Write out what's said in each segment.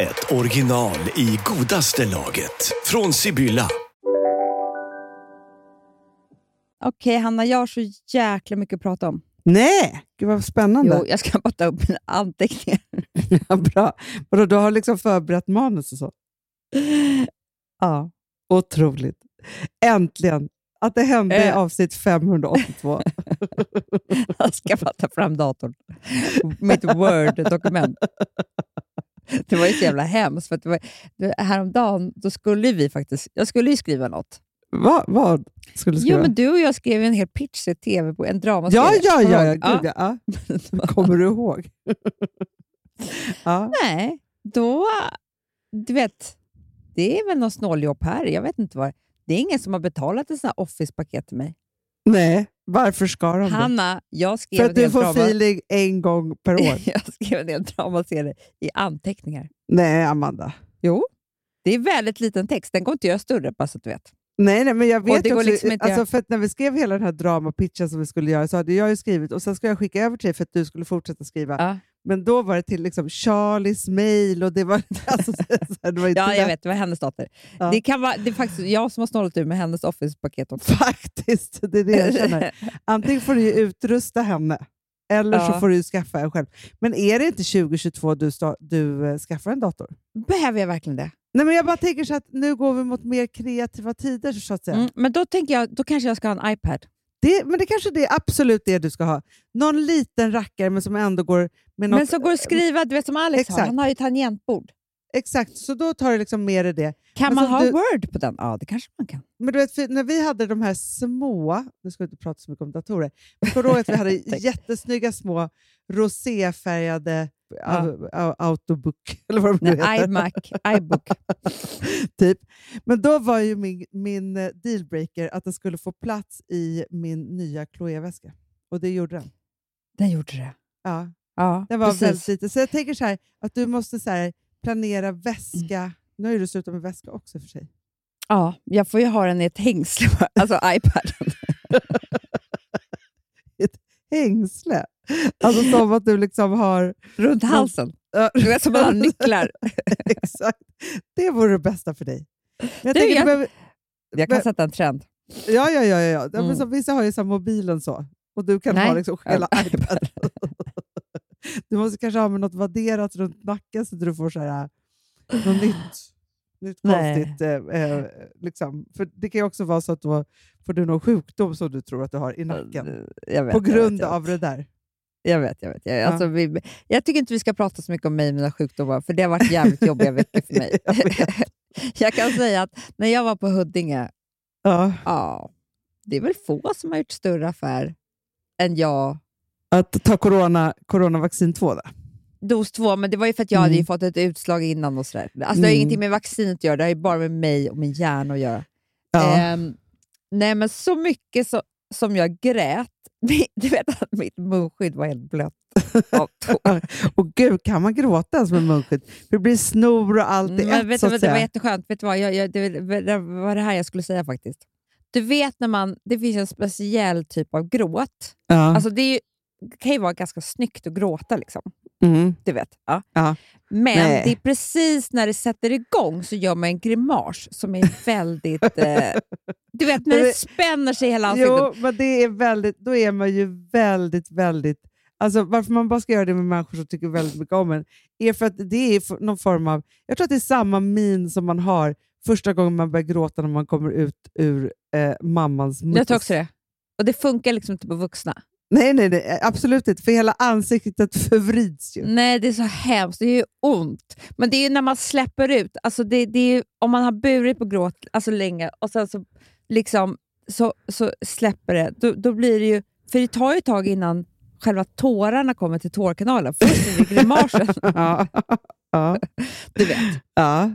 ett original i godaste laget. Från Sibylla. Okej, Hanna, jag har så jäkla mycket att prata om. Nej, gud vad spännande. Jo, jag ska bara ta upp mina anteckningar. Ja, bra. Vadå, du har liksom förberett manus och så? Ja, otroligt. Äntligen! Att det hände i Eh. avsnitt 582. Jag ska bara ta fram datorn. Mitt Word-dokument. Det var ju så jävla hemskt. För att det var, det, häromdagen då skulle vi faktiskt... Jag skulle ju skriva något. Va, vad skulle du skriva? Jo, men du och jag skrev en hel pitch till tv på en dramaserie. ja, ja, ja, ja, ihåg? gud, ja. ja. Kommer du ihåg? ja. Nej, då... Du vet, det är väl något snåljobb här. Jag vet inte vad. Det är ingen som har betalat ett sånt här Office-paket till mig. Nej, varför ska de? Hanna, jag skrev För att du får drama... feeling en gång per år. jag skrev en hel dramaserie i anteckningar. Nej, Amanda. Jo, det är väldigt liten text. Den går inte att göra större, bara så att du vet. Nej, nej, men jag vet också, liksom inte alltså, för när vi skrev hela den här dramapitchen som vi skulle göra så hade jag ju skrivit och sen skulle jag skicka över till dig för att du skulle fortsätta skriva. Ja. Men då var det till liksom Charlies mail och det var, alltså, så här, det var Ja, jag vet. Det var hennes dotter. Ja. Det, kan vara, det är faktiskt jag som har snålat ur med hennes Office-paket också. Faktiskt, det är det jag känner. Antingen får du utrusta henne eller så Ja. får du skaffa en själv. Men är det inte 2022 du, sta- du eh, skaffar en dator? Behöver jag verkligen det? Nej, men jag bara tänker så att nu går vi mot mer kreativa tider. Så att säga. Mm, men då tänker jag, då kanske jag ska ha en iPad. Det, men det kanske det är absolut det du ska ha. Någon liten rackare men som ändå går med något... Men så går att skriva, du vet som Alex har. Exakt. Han har ju tangentbord. Exakt, så då tar du liksom med dig det. Kan Men man som ha du- Word på den? Ja, det kanske man kan. Men du vet, när vi hade de här små, nu ska vi inte prata så mycket om datorer, men kommer vi hade jättesnygga små roséfärgade Ja. au- au- autobook, eller vad de nu Nej, iMac, iBook. typ. Men då var ju min, min eh, dealbreaker att den skulle få plats i min nya Chloé-väska. Och det gjorde den. Den gjorde det. Ja, Ja, den var precis. väldigt liten. Så jag tänker så här, att du måste så här, planera väska. Nu har ju du slutat med väska också för sig. Ja, jag får ju ha den i ett hängsle, alltså iPaden. Hängsle. Alltså som att du liksom har... Runt halsen. Du vet som man har nycklar. Exakt. Det vore det bästa för dig. Men jag Du, jag- behöver, Jag kan Men- sätta en trend. ja, ja, ja. ja, ja. Mm. Så, vissa har ju så mobilen så. Och du kan Nej. ha liksom hela iPaden. du måste kanske ha med något vadderat runt nacken så att du får så här, något nytt. Nytt konstigt. Eh, eh, liksom. För det kan ju också vara så att då får du någon sjukdom som du tror att du har i nacken. Vet, På grund av det där. Jag vet, jag vet. Jag, Ja. alltså, vi, jag tycker inte vi ska prata så mycket om mig och mina sjukdomar, för det har varit jävligt jobbiga veckor för mig. Jag jag kan säga att när jag var på Huddinge, Ja. ja, det är väl få som har gjort större affär än jag. Att ta corona, coronavaccin 2 då? Dos två, men det var ju för att jag hade Mm. fått ett utslag innan och sådär. Alltså, Det har Mm. ingenting med vaccinet att göra, det har ju bara med mig och min hjärna att göra. Ja. Ehm, nej, men så mycket så, som jag grät. Du vet att mitt munskydd var helt blött av tårar. Och gud, kan man gråta ens med munskydd? Det blir snor och allt i Men ett, vet så vad, det var jätteskönt. Vet du vad? Jag, jag, det, det var det här jag skulle säga faktiskt. Du vet när man, det finns en speciell typ av gråt. Ja. Alltså det, är, det kan ju vara ganska snyggt att gråta. Liksom. mm. Du vet. Ja. Ja. Men Nej. det är precis när det sätter igång så gör man en grimas som är väldigt... eh, du vet när Men det spänner sig hela ansiktet. Jo, men det är väldigt, då är man ju väldigt, väldigt... Alltså, varför man bara ska göra det med människor som tycker väldigt mycket om en, är för att det är någon form av... Jag tror att det är samma min som man har första gången man börjar gråta när man kommer ut ur eh, mammans muttis. Jag tror också det. Och det funkar liksom inte på vuxna. Nej, nej, nej, absolut inte. För hela ansiktet förvrids ju. Nej, det är så hemskt. Det är ju ont. Men det är ju när man släpper ut. Alltså det, det är ju, om man har burit på gråt alltså länge och sen så, liksom, så, så släpper det, då, då blir det ju... För det tar ju ett tag innan själva tårarna kommer till tårkanalen. Först är det grimasen. ja. ja. Du vet. ja.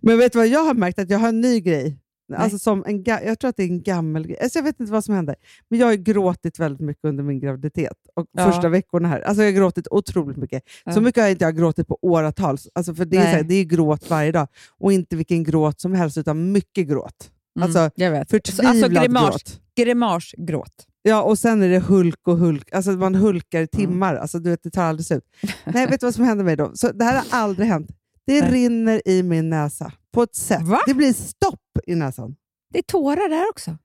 Men vet du vad jag har märkt? Att jag har en ny grej. Alltså som en jag tror att det är en gammal grej. Alltså jag vet inte vad som händer. Men jag har gråtit väldigt mycket under min graviditet och Ja. första veckorna här. Alltså jag har gråtit otroligt mycket. Ja. Så mycket har jag inte jag gråtit på åratal. Alltså för det är, Nej. så här, det är gråt varje dag. Och inte vilken gråt som helst, utan mycket gråt. Mm, Alltså, jag vet. Förtvivlad alltså grimas, gråt. grimasgråt. Ja, och sen är det hulk och hulk. Alltså man hulkar i Mm. timmar. Alltså du vet, det tar aldrig slut. Nej, vet du vad som händer mig då? Så det här har aldrig hänt. Det Nej. rinner i min näsa på ett sätt. Va? Det blir stopp i näsan. Det är tårar där också.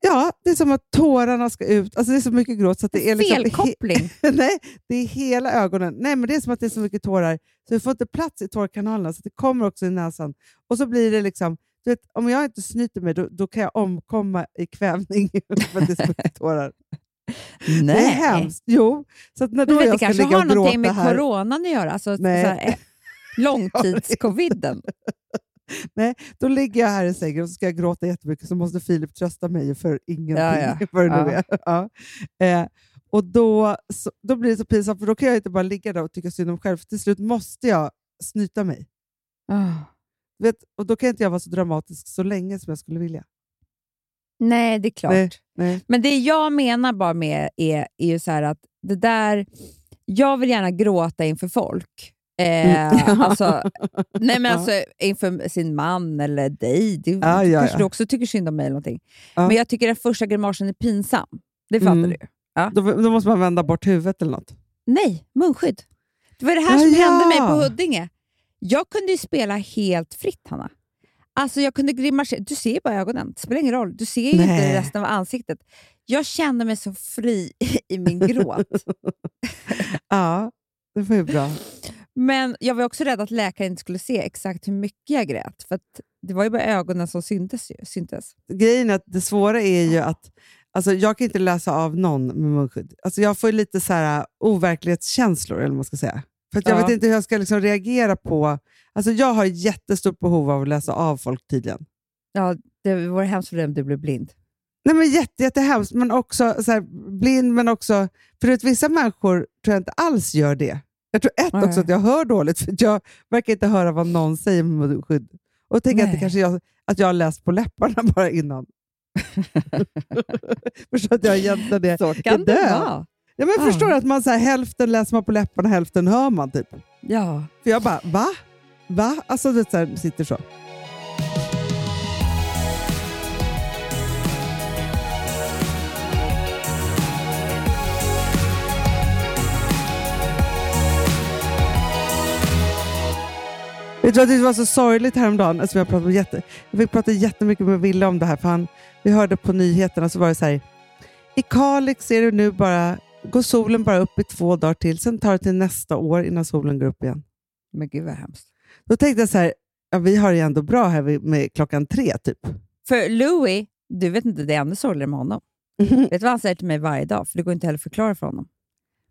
Ja, det är som att tårarna ska ut. Alltså det är så mycket gråt så det är liksom... Felkoppling. Nej, det är hela ögonen. Nej, men det är som att det är så mycket tårar så vi får inte plats i tårkanalerna så det kommer också i näsan. Och så blir det liksom... Vet, om jag inte snyter mig då, då kan jag omkomma i kvävning för att det mycket tårar. Det är hemskt. Jo, så när Men då vet, jag det kanske har någonting med här... coronan att göra. Alltså, Nej. eh, långtidscoviden. Nej, då ligger jag här i sängen och så ska jag gråta jättemycket så måste Filip trösta mig för ingenting. Ja, ja. Vad det nu Ja. är. Ja. Eh, och då, så, då blir det så pinsamt för då kan jag inte bara ligga där och tycka synd om mig själv. För till slut måste jag snyta mig. Ah. Vet, och då kan inte jag vara så dramatisk så länge som jag skulle vilja. Nej, det är klart. Nej, nej. Men det jag menar bara med är, är ju så att det där... Jag vill gärna gråta inför folk. Eh, Mm. alltså, nej men Ja. alltså inför sin man eller dig. Du, Ja, ja, kanske ja. du också tycker synd om mig eller någonting. Ja. Men jag tycker den första grimasen är pinsam. Det fattar Mm. du ju. Då, då måste man vända bort huvudet eller något. Nej, munskydd. Det var det här Ja, som ja. hände mig på Huddinge. Jag kunde ju spela helt fritt, Hanna. Alltså jag kunde grimasera. Du ser ju bara ögonen. Det spelar ingen roll. Du ser ju inte resten av ansiktet. Jag kände mig så fri i min gråt. Ja, det var ju bra. Men jag var också rädd att läkaren inte skulle se exakt hur mycket jag grät. För det var ju bara ögonen som syntes. Ju, syntes. Grejen är att det svåra är ju att alltså, jag kan inte läsa av någon med munskydd. Alltså, jag får ju lite så här, overklighetskänslor, eller vad man ska säga. För jag Ja. vet inte hur jag ska liksom reagera på... Alltså, jag har jättestort behov av att läsa av folk tydligen. Ja, det vore hemskt för dig om du blev blind. Nej, men jätte, jättehemskt, men också så här, blind, men också... För att vissa människor tror jag inte alls gör det. Jag tror ett Nej. också att jag hör dåligt, för jag verkar inte höra vad någon säger med munskydd. Och tänker att det Nej. kanske jag, att jag har läst på läpparna bara innan. Förstår att jag egentligen är, Så är kan det död. vara. Ja, men Ja. Förstår du att man så här, hälften läser man på läpparna, hälften hör man. typ. Ja. För jag bara, va? Va? Alltså det så här, sitter så. Vet du vad det var så sorgligt häromdagen? Alltså jag, pratade jätte, jag fick prata jättemycket med Wille om det här, för han, vi hörde på nyheterna så var det så här. I Kalix är det nu bara, går solen bara upp i två dagar till, sen tar det till nästa år innan solen går upp igen. Men gud vad hemskt. Då tänkte jag så här, ja, vi har det ändå bra här med klockan tre typ. För Louis, du vet inte, det är ännu sorgligare med honom. Vet du vad han säger till mig varje dag? För det går inte heller att förklara för honom.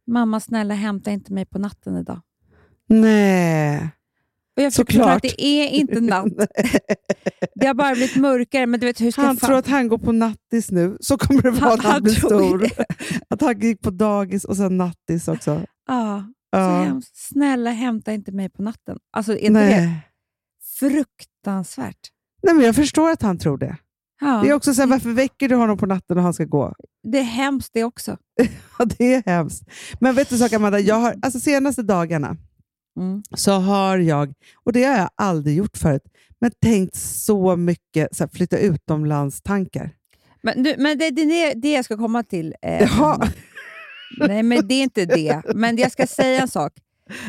Mamma, snälla hämta inte mig på natten idag. Nej. Och jag försöker förklara Såklart. att det är inte natt. Det har bara blivit mörkare. Men du vet, hur ska Han fan- tror att han går på nattis nu, så kommer det vara Han- när han, han blir stor. Att han gick på dagis och sen nattis också. Ja, så Ja. hemskt. Snälla hämta inte mig på natten. Alltså, är inte det fruktansvärt? Nej, men jag förstår att han tror det. Ja, Det är också så här, varför väcker du honom på natten och han ska gå? det är hemskt det också. Ja, det är hemskt. Men vet du sak Amanda, jag har, alltså senaste dagarna Mm. så har jag, och det har jag aldrig gjort förut, men tänkt så mycket så här, flytta utomlands-tankar. Men, du, men det, det är det jag ska komma till. Eh. Nej, men det är inte det. Men jag ska säga en sak.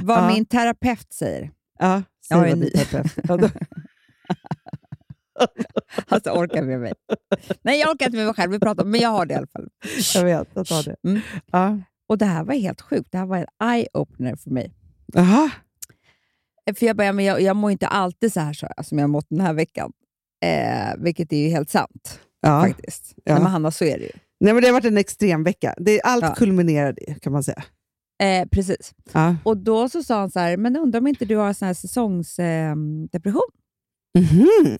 Vad Ja. min terapeut säger. Ja, Jag har säg en vad ny. terapeut. Alltså orkar med mig. Nej, jag orkar inte med mig själv. Vi pratar, men jag har det i alla fall. jag vet, jag tar det. Mm. Ja. Och det här var helt sjukt. Det här var en eye-opener för mig. Jaha. För jag, bara, men jag, jag mår inte alltid så här så, här, som jag har mått den här veckan. Eh, vilket är ju helt sant Ja. faktiskt. Ja. Nej, men Hanna, så är det ju. Nej, men det har varit en extrem vecka. Det, allt Ja. kulminerade i, kan man säga. Eh, precis. Ja. Och då så sa han så här, men undrar om inte du har sån här säsongsdepression? Eh, depression? Mhm.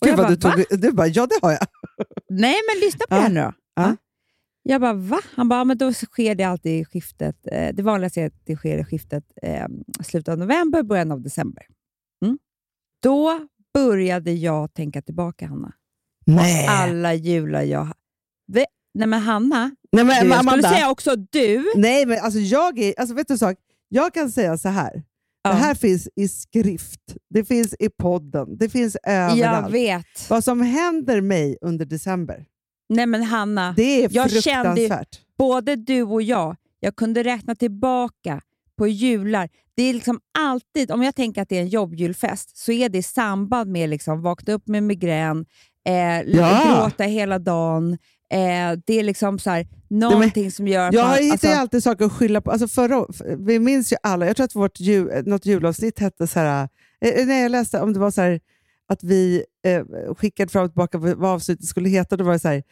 Och Gud jag bara, du tog... Du bara, ja det har jag. Nej, men lyssna på det här nu då. Ja. Jag bara, va? Han bara, "Ja, men då sker det alltid i skiftet. Eh, det vanligaste är att det sker i skiftet eh, slutet av november, början av december. Mm. Då började jag tänka tillbaka, Hanna. Nej. Alla jular jag... Ve- Nej men Hanna, Nej, men, du, jag skulle Amanda. säga också du. Nej, men alltså jag är... Alltså, vet du en sak? Jag kan säga så här. Ja. Det här finns i skrift, det finns i podden, det finns Jag överallt. vet. Vad som händer mig under december, Nej men Hanna, det är Jag kände ju- både du och jag, jag kunde räkna tillbaka på jular. Det är liksom alltid, om jag tänker att det är en jobbjulfest, så är det i samband med liksom vakna upp med migrän, eh, Ja. gråta hela dagen. Eh, det är liksom så här, någonting som gör att Jag man... hittar alltså, alltid saker att skylla på. Alltså förra, vi minns ju alla, jag tror att vårt jul, något julavsnitt hette så här, eh, när jag läste om det var så här, att vi eh, skickade fram och tillbaka vad avsnittet skulle heta, då var det så här,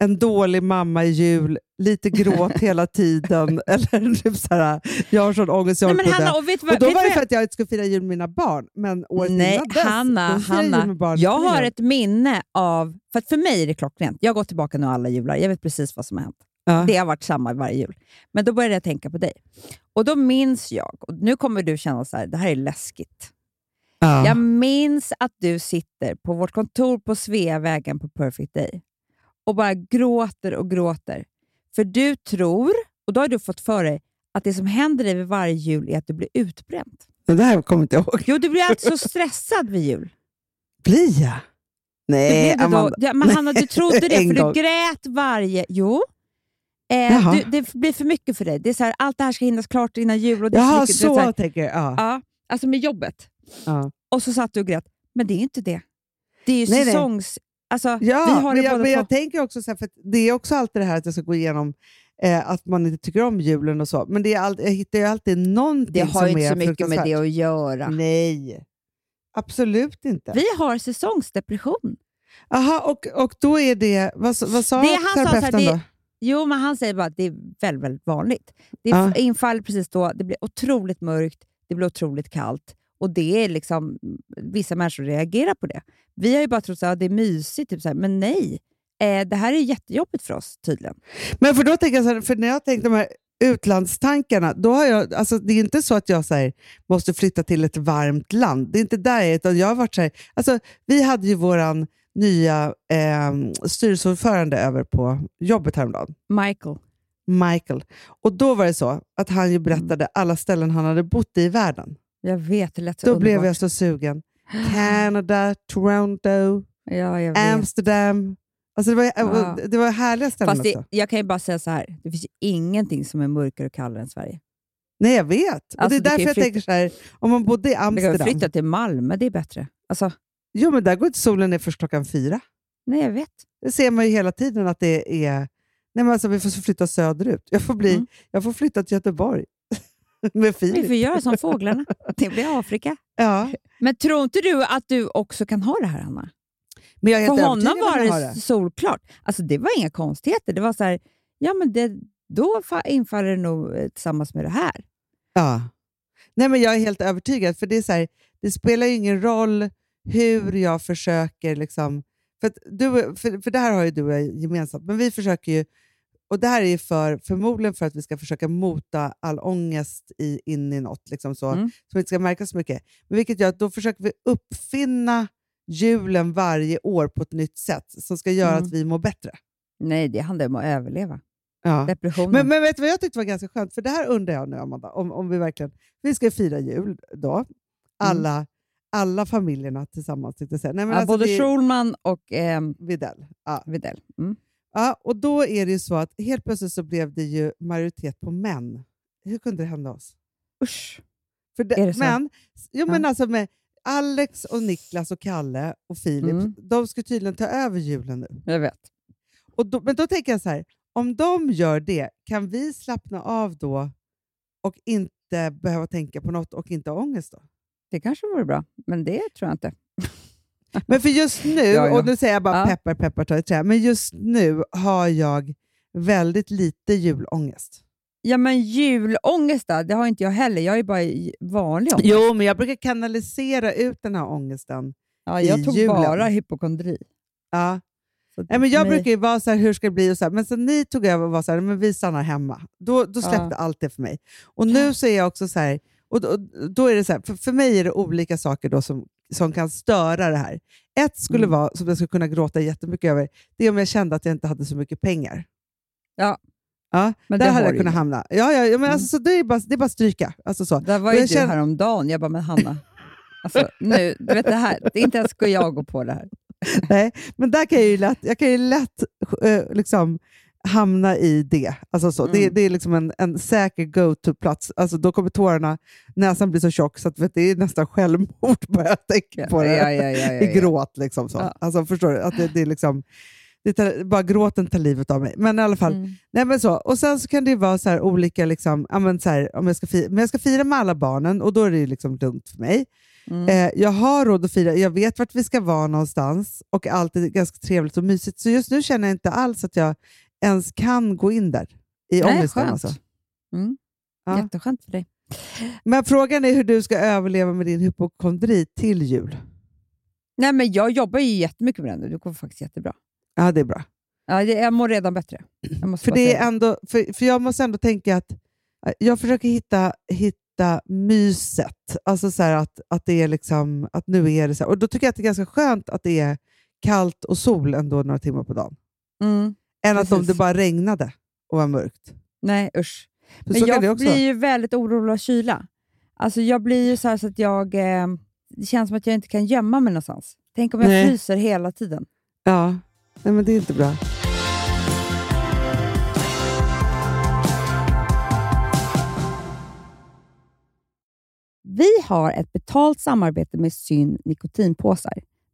en dålig mamma i jul, lite gråt hela tiden, eller typ så här, jag har sån ångest, jag håller på. Hanna, och vet Och då vet var det för att jag inte skulle fira jul med mina barn, men året Nej, innan dess, Hanna, jag Hanna. barn. Jag har ett minne av... För att för mig är det klockrent. Jag gått tillbaka nu alla jular. Jag vet precis vad som har hänt. Ja. Det har varit samma varje jul. Men då började jag tänka på dig. Och då minns jag, och nu kommer du känna så här, det här är läskigt. Ja. Jag minns att du sitter på vårt kontor på Sveavägen på Perfect Day och bara gråter och gråter. För du tror, och då har du fått för dig, att det som händer dig vid varje jul är att du blir utbränd. Det här kommer inte jag ihåg. Jo, du blir alltså så stressad vid jul. Blir jag? Du Nej, då, Amanda. ja, men Hanna, du trodde det, för gång. du grät varje... Jo. Eh, du, det blir för mycket för dig. Det är så här, allt det här ska hinnas klart innan jul. Och det är Jaha, mycket, du vet så, så här, tänker jag. Ja. ja, alltså med jobbet. Ja. Och så satt du och grät. Men det är ju inte det. Det är ju Nej, nej. säsongs... Alltså, Ja, vi har men, jag, men jag tänker också så här, för det är också alltid det här att jag ska gå igenom eh, att man inte tycker om julen och så. Men det är all, jag hittar ju alltid någonting Det har som ju inte är så mycket med det att göra. Nej, absolut inte. Vi har säsongsdepression. Aha, och, och då är det... Vad, sa- vad sa Det är han sa så här, terapeuten det- då? Jo, men han säger bara att det är väldigt, väldigt vanligt. Det Ja. infaller precis då, det blir otroligt mörkt, det blir otroligt kallt och det är liksom, vissa människor reagerar på det. Vi har ju bara trott att det är mysigt, typ så här, men nej. Eh, det här är jättejobbigt för oss tydligen. Men för då tänker jag så här, för när jag tänkt de här utlandstankarna, då har jag, alltså det är inte så att jag så här, måste flytta till ett varmt land. Det är inte där jag är, utan jag har varit så här, alltså vi hade ju våran nya eh, styrelseordförande över på jobbet häromdagen. Michael. Michael. Och då var det så att han ju berättade alla ställen han hade bott i i världen. Jag vet, det lät så Då underbart. blev jag så sugen. Canada, Toronto, Ja. Amsterdam. Alltså det, var, Ja. det var härliga ställen Fast det, också. jag kan ju bara säga så här, det finns ju ingenting som är mörkare och kallare än Sverige. Nej, jag vet. och Alltså, det är du kan därför jag flytta- tänker så här, om man bodde i Vi kan Amsterdam. flytta till Malmö, det är bättre. Alltså, Jo, men där går inte solen ner först klockan fyra. nej, jag vet. Det ser man ju hela tiden att det är... Nej, men alltså, vi får flytta söderut. Jag får, bli, Mm. jag får flytta till Göteborg med Vi får Filip. göra som fåglarna. Det blir Afrika. Ja. Men tror inte du att du också kan ha det här, Hanna? Men jag är För honom var har det solklart. Alltså, det var inga konstigheter. Det var så här, ja men det, då fa- infaller det nog eh, tillsammans med det här. Ja. Nej, men jag är helt övertygad. För det, är så här, det spelar ju ingen roll hur jag försöker... Liksom, för, du, för, för det här har ju du och jag gemensamt, men vi försöker ju... Och Det här är för, förmodligen för att vi ska försöka mota all ångest i, in i något, liksom så, Mm. så vi inte ska märka så mycket. Men vilket gör att då försöker vi uppfinna julen varje år på ett nytt sätt som ska göra Mm. att vi mår bättre. Nej, det handlar om att överleva. Ja. Depressionen. Men, men vet du vad jag tyckte var ganska skönt? För det här undrar jag nu, Amanda, om, om vi verkligen... Vi ska fira jul då. Alla, alla familjerna tillsammans. Nej, men ja, alltså, både det Schulman och ehm, Widell. Ja. Widell. Mm. Ja, och då är det ju så att helt plötsligt så blev det ju majoritet på män. Hur kunde det hända oss? Usch. För det, Är det så? Men, jo, men Ja. alltså med Alex, och Niklas, och Kalle och Filip, Mm. de ska tydligen ta över julen nu. Jag vet. Och då, men då tänker jag så här, om de gör det, kan vi slappna av då och inte behöva tänka på något och inte ha ångest då? Det kanske vore bra, men det tror jag inte. Men för just nu, Ja, ja. och nu säger jag bara Ja. peppar peppar ta i trä, men just nu har jag väldigt lite julångest. Ja, men julångest då? Det har inte jag heller. Jag är bara vanlig ångest. Jo, men jag brukar kanalisera ut den här ångesten. Ja, jag i tog julen. bara hypokondri. Ja. Så Nej, men jag mig- brukar ju vara så här, hur ska det bli? Och så här. Men sen ni tog över och var så här, men vi stannar hemma. Då, då släppte Ja. allt det för mig. Och nu så är jag också så här, och då, då är det så här, för, för mig är det olika saker då som, som kan störa det här. Ett skulle Mm. vara, som jag skulle kunna gråta jättemycket över, det är om jag kände att jag inte hade så mycket pengar. Ja. Ja, Men där det hade jag kunnat ju. hamna. Ja, ja, men Mm. alltså, så det, är bara, det är bara stryka. Alltså, så. Där var ju jag du känner- häromdagen. Jag bara, men Hanna, alltså, nu, du vet det här, det är inte ens ska jag gå på det här. Nej, men där kan jag ju lätt, jag kan ju lätt eh, liksom, hamna i det. Alltså så. Det, Mm. det är liksom en, en säker go-to-plats. Alltså, då kommer tårarna, näsan blir så tjock så att, vet, det är nästan självmord bara jag tänker på det. Ja, ja, ja, ja, I gråt. Liksom, så. Alltså, förstår du? Att det, det är liksom, det tar, bara gråten tar livet av mig. Men i alla fall, Mm. Nej, men så. Och sen så kan det vara så här olika, liksom, ja, men så här, om jag ska fira, men jag ska fira med alla barnen och då är det liksom lugnt för mig. Mm. Eh, jag har råd att fira, jag vet vart vi ska vara någonstans och allt är ganska trevligt och mysigt. Så just nu känner jag inte alls att jag ens kan gå in där i Nej, ångesten. skönt. Alltså. Mm. Ja. Jätteskönt för dig. Men frågan är hur du ska överleva med din hypokondri till jul. Nej, men jag jobbar ju jättemycket med den nu. Det går faktiskt jättebra. Ja, det är bra. Ja, det, jag mår redan bättre. För, det är ändå, för, för jag måste ändå tänka att eh, jag försöker hitta, hitta myset. Alltså så att, att det är liksom, att nu är det så här. Och då tycker jag att det är ganska skönt att det är kallt och sol ändå några timmar på dagen. Mm. Än att om det bara regnade och var mörkt. Nej, usch. Men jag blir ju väldigt orolig av kyla. Alltså jag blir ju så här så att jag... Eh, det känns som att jag inte kan gömma mig någonstans. Tänk om jag Nej. fryser hela tiden. Ja, Nej, men det är inte bra. Vi har ett betalt samarbete med Syn nikotinpåsar.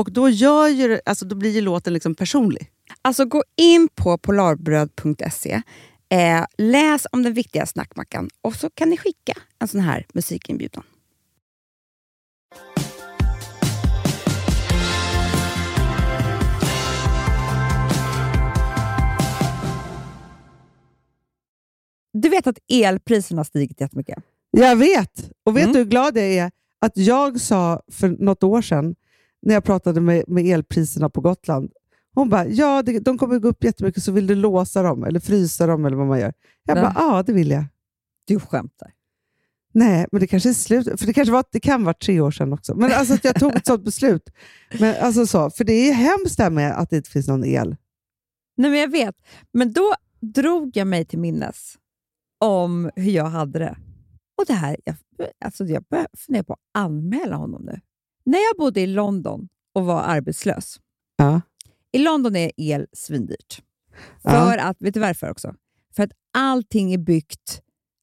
Och då, gör ju, alltså, då blir ju låten liksom personlig. Alltså gå in på polarbröd.se, eh, läs om den viktiga snackmackan och så kan ni skicka en sån här musikinbjudan. Du vet att elpriserna har stigit jättemycket? Jag vet! Och vet Mm. du hur glad jag är att jag sa för något år sedan, när jag pratade med, med elpriserna på Gotland, hon bara, ja det, de kommer gå upp jättemycket så vill du låsa dem eller frysa dem eller vad man gör. Jag Ja. bara, ja det vill jag. Du skämtar. Nej, men det kanske är slut. För det, kanske var, det kan vara tre år sedan också. Men alltså att jag tog ett sånt beslut. Men alltså så, för det är hemskt det här med att det inte finns någon el. Nej, men jag vet. Men då drog jag mig till minnes om hur jag hade det. Och det här, jag, alltså jag börjar fundera på att anmäla honom nu. När jag bodde i London och var arbetslös. Ja. I London är el svindyrt. Ja. För att, vet du varför också? För att allting är byggt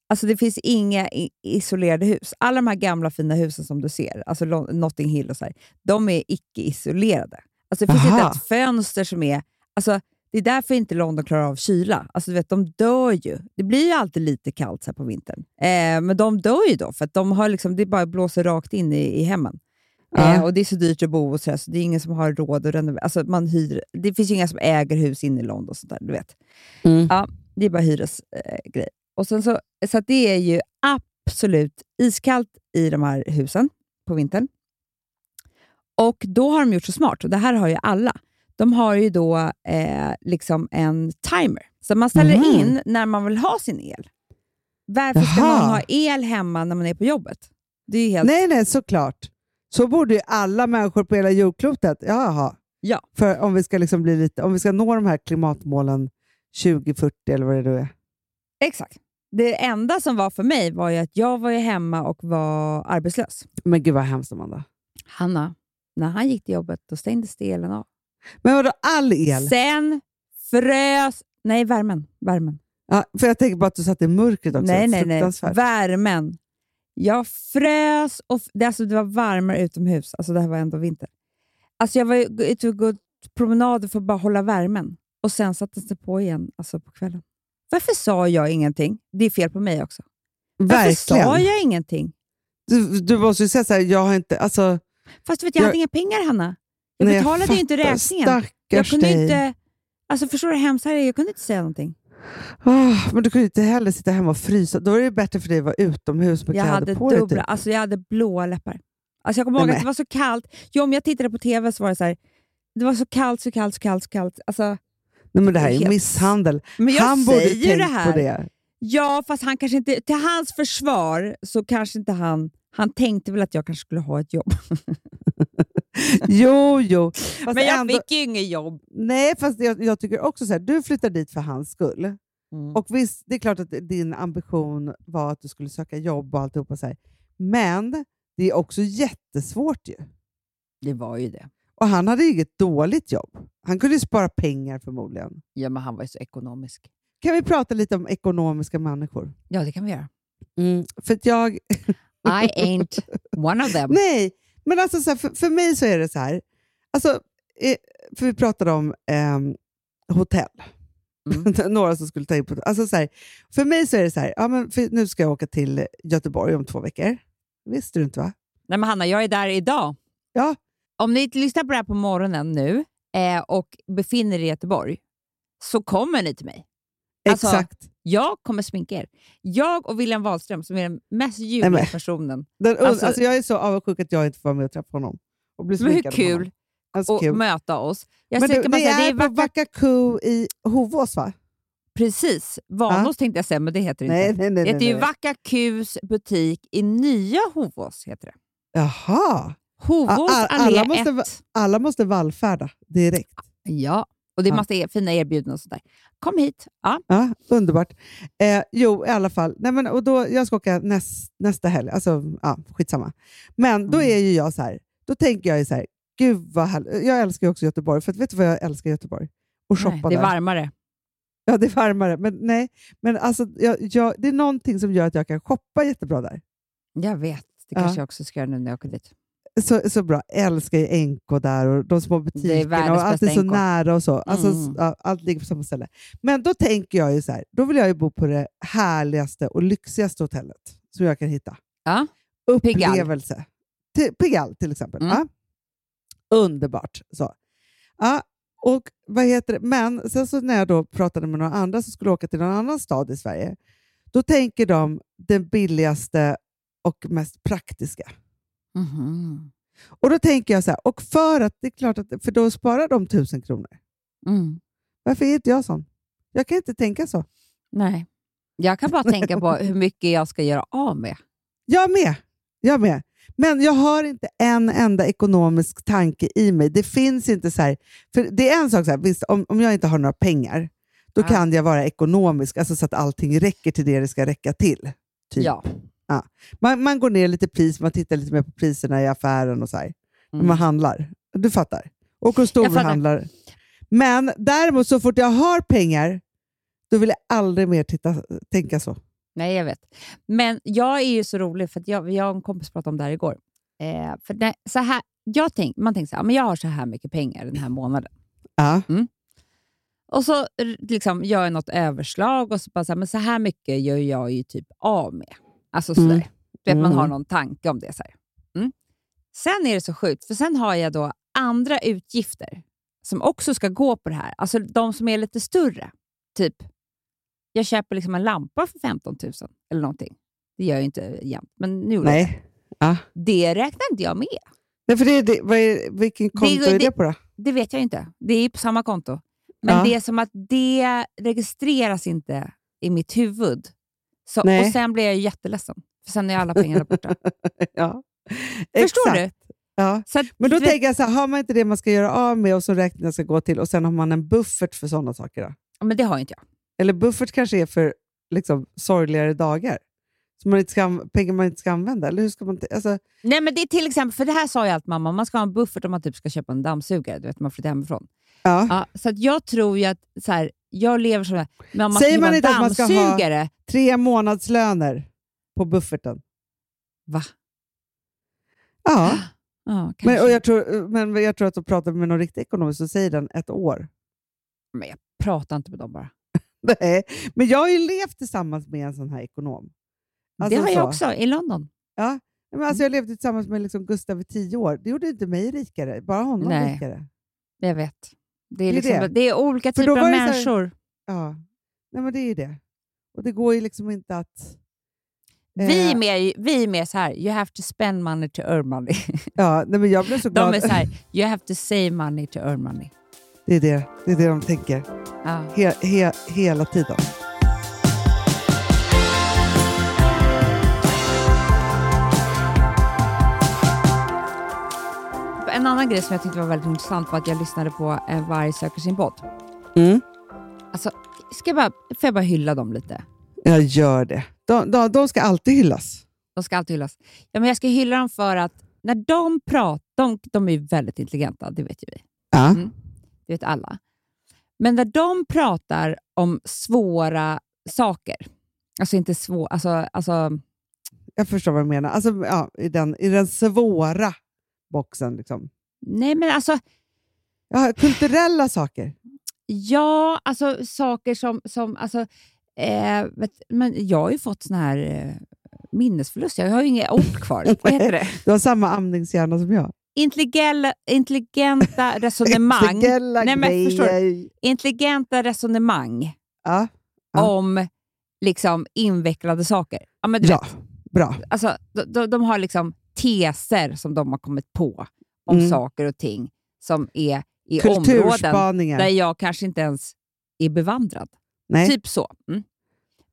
Alltså det finns inga isolerade hus. Alla de här gamla fina husen som du ser, alltså Notting Hill och så här, de är icke-isolerade. Alltså det finns Aha. inte ett fönster som är... Alltså det är därför inte London klarar av kyla. Alltså du vet, de dör ju. Det blir ju alltid lite kallt så här på vintern. Eh, men de dör ju då, för att de har liksom, det bara blåser rakt in i, i hemmen. Ja. Eh, och Det är så dyrt att bo och så, så det är ingen som har råd att renovera. Alltså man hyr, det finns ju inga som äger hus inne i London. Och sånt där, du vet. Ja, det är bara hyresgrejer. Eh, och sen så, så det är ju absolut iskallt i de här husen på vintern. Och då har de gjort så smart, och det här har ju alla. De har ju då eh, liksom en timer. Så man ställer Mhm. in när man vill ha sin el. Varför ska Jaha. någon ha el hemma när man är på jobbet? Det är helt... Nej, nej, såklart. Så borde ju alla människor på hela jordklotet. Jaha. Ja. För om vi ska liksom bli lite, om vi ska nå de här klimatmålen 2040 eller vad det nu är. Exakt. Det enda som var för mig var ju att jag var ju hemma och var arbetslös. Men gud vad hemskt Amanda. Hanna, när han gick till jobbet då stängdes det elen av. Men vadå all el? Sen frös... Nej, värmen. värmen. Ja, för jag tänker bara att du satt i mörkret också. nej, nej, nej. Värmen. Jag frös och det, alltså, det var varmare utomhus. Alltså, det här var ändå vinter. Alltså, jag var ute och promenader för att bara hålla värmen. Och sen sattes det på igen alltså, på kvällen. Varför sa jag ingenting? Det är fel på mig också. Varför Verkligen. sa jag ingenting? Du, du måste ju säga så här, jag har inte... Alltså, Fast vet, jag, Jag- hade inga pengar, Hanna. Jag nej, betalade ju inte räkningen. Jag kunde dig. inte... Alltså förstår du hur hemskt det är? Jag kunde inte säga någonting. Åh, men du kunde inte heller sitta hemma och frysa. Då är det bättre för dig att vara utomhus med Jag kläder hade på dig. dubbla, Typ. alltså jag hade blåa läppar. Alltså jag kommer ihåg att det var så kallt. Jo, om jag tittade på TV så var det så här, det var så kallt, så kallt, så kallt, så kallt. Alltså, Nej, men det här är Helt- misshandel. men jag Han borde tänkt det här. på det. Ja, fast han kanske inte, till hans försvar så kanske inte han... Han tänkte väl att jag kanske skulle ha ett jobb. Jo, jo. Fast men jag ändå, fick ju inget jobb. Nej, fast jag, jag tycker också så här, du flyttar dit för hans skull. Mm. Och visst, det är klart att din ambition var att du skulle söka jobb och alltihopa. Så här. Men det är också jättesvårt ju. Det var ju det. Och han hade inget dåligt jobb. Han kunde ju spara pengar förmodligen. Ja, men han var ju så ekonomisk. Kan vi prata lite om ekonomiska människor? Ja, det kan vi göra. För att jag... I ain't one of them. Nej, men alltså så här, för, för mig så är det så här. Alltså, eh, för vi pratade om ehm, hotell. Mm. Några som skulle ta in på alltså så här, För mig så är det så här, ja, men nu ska jag åka till Göteborg om två veckor. visste du inte va? Nej, men Hanna, jag är där idag. Ja. Om ni lyssnar på det här på morgonen nu eh, och befinner er i Göteborg, så kommer ni till mig. Alltså, Exakt. Jag kommer sminka er. Jag och William Wahlström, som är den mest ljuvliga personen. Den, alltså- alltså, jag är så avundsjuk att jag inte får vara med och träffa honom. Och bli Men hur kul Alltså, att möta oss. Jag Men du, det säga, är, det är på. Vacka i Hovås va? Precis. Vanås tänkte jag säga, men det heter det Nej, inte. nej, nej. Det nej, heter ju nej. Vacka Qs butik i nya Hovås. Heter det. Jaha. Hovås all- allé alla måste 1. va- Alla måste vallfärda direkt. Ja, och det är massa e- fina erbjudanden och sånt där. Kom hit. Ja. Ja, underbart. Eh, jo, i alla fall. Nej, men, och då, jag ska åka näst, nästa helg. Alltså, ja, skitsamma. Men då Mm. är ju jag så här. Då tänker jag ju så här. Gud vad härligt. Jag älskar ju också Göteborg. För att, vet du vad jag älskar Göteborg? Och shoppa Nej, det är där. varmare. Ja, det är varmare. Men nej, men alltså, jag, jag, det är någonting som gör att jag kan shoppa jättebra där. Jag vet. Det Ja. kanske jag också ska göra nu när jag åker dit. Så, så bra. Älskar ju NK där och de små butikerna och allt är så NK. nära och så. Alltså, Mm. allt ligger på samma ställe. Men då tänker jag ju så här, då vill jag ju bo på det härligaste och lyxigaste hotellet som jag kan hitta. Ja. Upplevelse. Till- Pigalle till exempel. Mm. Ja. Underbart. Så. Ja, och vad heter det? Men sen så när jag då pratade med några andra som skulle åka till någon annan stad i Sverige, då tänker de den billigaste och mest praktiska. Mhm. Och då tänker jag så här, och för att det är klart att, för då sparar de tusen kronor. Mm. Varför är inte jag sån? Jag kan inte tänka så. Nej. Jag kan bara tänka på hur mycket jag ska göra av med. Jag med. Jag med. Men jag har inte en enda ekonomisk tanke i mig. Det finns inte så här, för det är en sak, så här, visst, om, om jag inte har några pengar, då Ja. kan jag vara ekonomisk, alltså så att allting räcker till det det ska räcka till. Typ. Ja. Man, man går ner lite pris, man tittar lite mer på priserna i affären och så här, när man handlar. Du fattar? Och och storhandlar. Men däremot, så fort jag har pengar, då vill jag aldrig mer titta, tänka så. Nej, jag vet. Men jag är ju så rolig, för att jag, jag och en kompis pratade om det här igår. Eh, för när, så här, jag tänk, man tänker så här, men jag har så här mycket pengar den här månaden. Ja. Och så liksom, gör jag något överslag och så bara så här, men så här mycket gör jag ju typ av med. Alltså sådär. Mm. Du vet, man har Mm. någon tanke om det. Så. Mm. Sen är det så sjukt, för sen har jag då andra utgifter som också ska gå på det här. Alltså de som är lite större. Typ, jag köper liksom en lampa för 15 000 eller någonting. Det gör jag ju inte jämt, men nu gjorde jag det. Nej. Ja. Det räknar inte jag med. Nej, för det, det, vad är, vilken konto är det, det- på då? Det vet jag inte. Det är på samma konto. Men Ja. det är som att det registreras inte i mitt huvud. Så, Nej. och Sen blir jag jätteledsen, för sen är alla pengarna borta. ja. Förstår Exakt. du? Ja. Så att, Men då vet- tänker jag så här, har man inte det man ska göra av med och som räkningen ska gå till och sen har man en buffert för sådana saker? Då? Ja, men det har inte jag. Eller buffert kanske är för liksom, sorgligare dagar? Så man inte ska, pengar man inte ska använda? Eller hur ska man alltså, Nej, men det är till exempel, för det här sa ju allt mamma, man ska ha en buffert om man typ ska köpa en dammsugare, du vet, man flyttar hemifrån. ja. Ja, så att jag tror ju att så här, jag lever så här, men om man Säger man en inte att man ska ha- Tre månadslöner på bufferten. va? Ja, Ja, men, och jag tror, men jag tror att de pratar med någon riktig ekonom så säger den ett år. men jag pratar inte med dem bara. Nej, men jag har ju levt tillsammans med en sån här ekonom. Alltså det har jag så. också i London. Ja, men alltså jag levde tillsammans med liksom Gustav i tio år. Det gjorde inte mig rikare, bara honom Nej. rikare. Jag vet. Det är, Det är liksom, det. det. är olika typer av så här- människor. Ja, Nej, men det är ju det. Och det går ju liksom inte att... Vi Eh. är mer, vi är mer så här, you have to spend money to earn money. Ja, nej, men jag blev så glad. De är så här, you have to save money to earn money. Det är det, det är det de tänker Ja. he, he, hela tiden. Annan grej som jag tyckte var väldigt intressant var att jag lyssnade på En varg söker sin podd. Mm. Alltså, ska jag bara, får jag bara hylla dem lite? Jag gör det. De, de, de ska alltid hyllas. De ska alltid hyllas. Ja, men jag ska hylla dem för att när de pratar, de, de är väldigt intelligenta, det vet ju vi. Ja. Mm. Det vet alla. Men när de pratar om svåra saker, alltså inte svåra, alltså, alltså Jag förstår vad du menar. Alltså, ja, i, den, I den svåra boxen. Liksom. Nej men alltså, Ja, kulturella saker. Ja, alltså saker som... som alltså, eh, vet, men jag har ju fått sån här eh, minnesförlust. Jag har ju inga ord kvar. Vad heter det? Du har samma amningshjärna som jag. Intelligella, intelligenta resonemang. Intelligella Nej, men förstår intelligenta resonemang Ja, Ja. om liksom invecklade saker. Ja, men du ja, vet, bra. alltså, de, de, de har liksom teser som de har kommit på om Mm. saker och ting som är i områden där jag kanske inte ens är bevandrad. Nej. Typ så. Mm.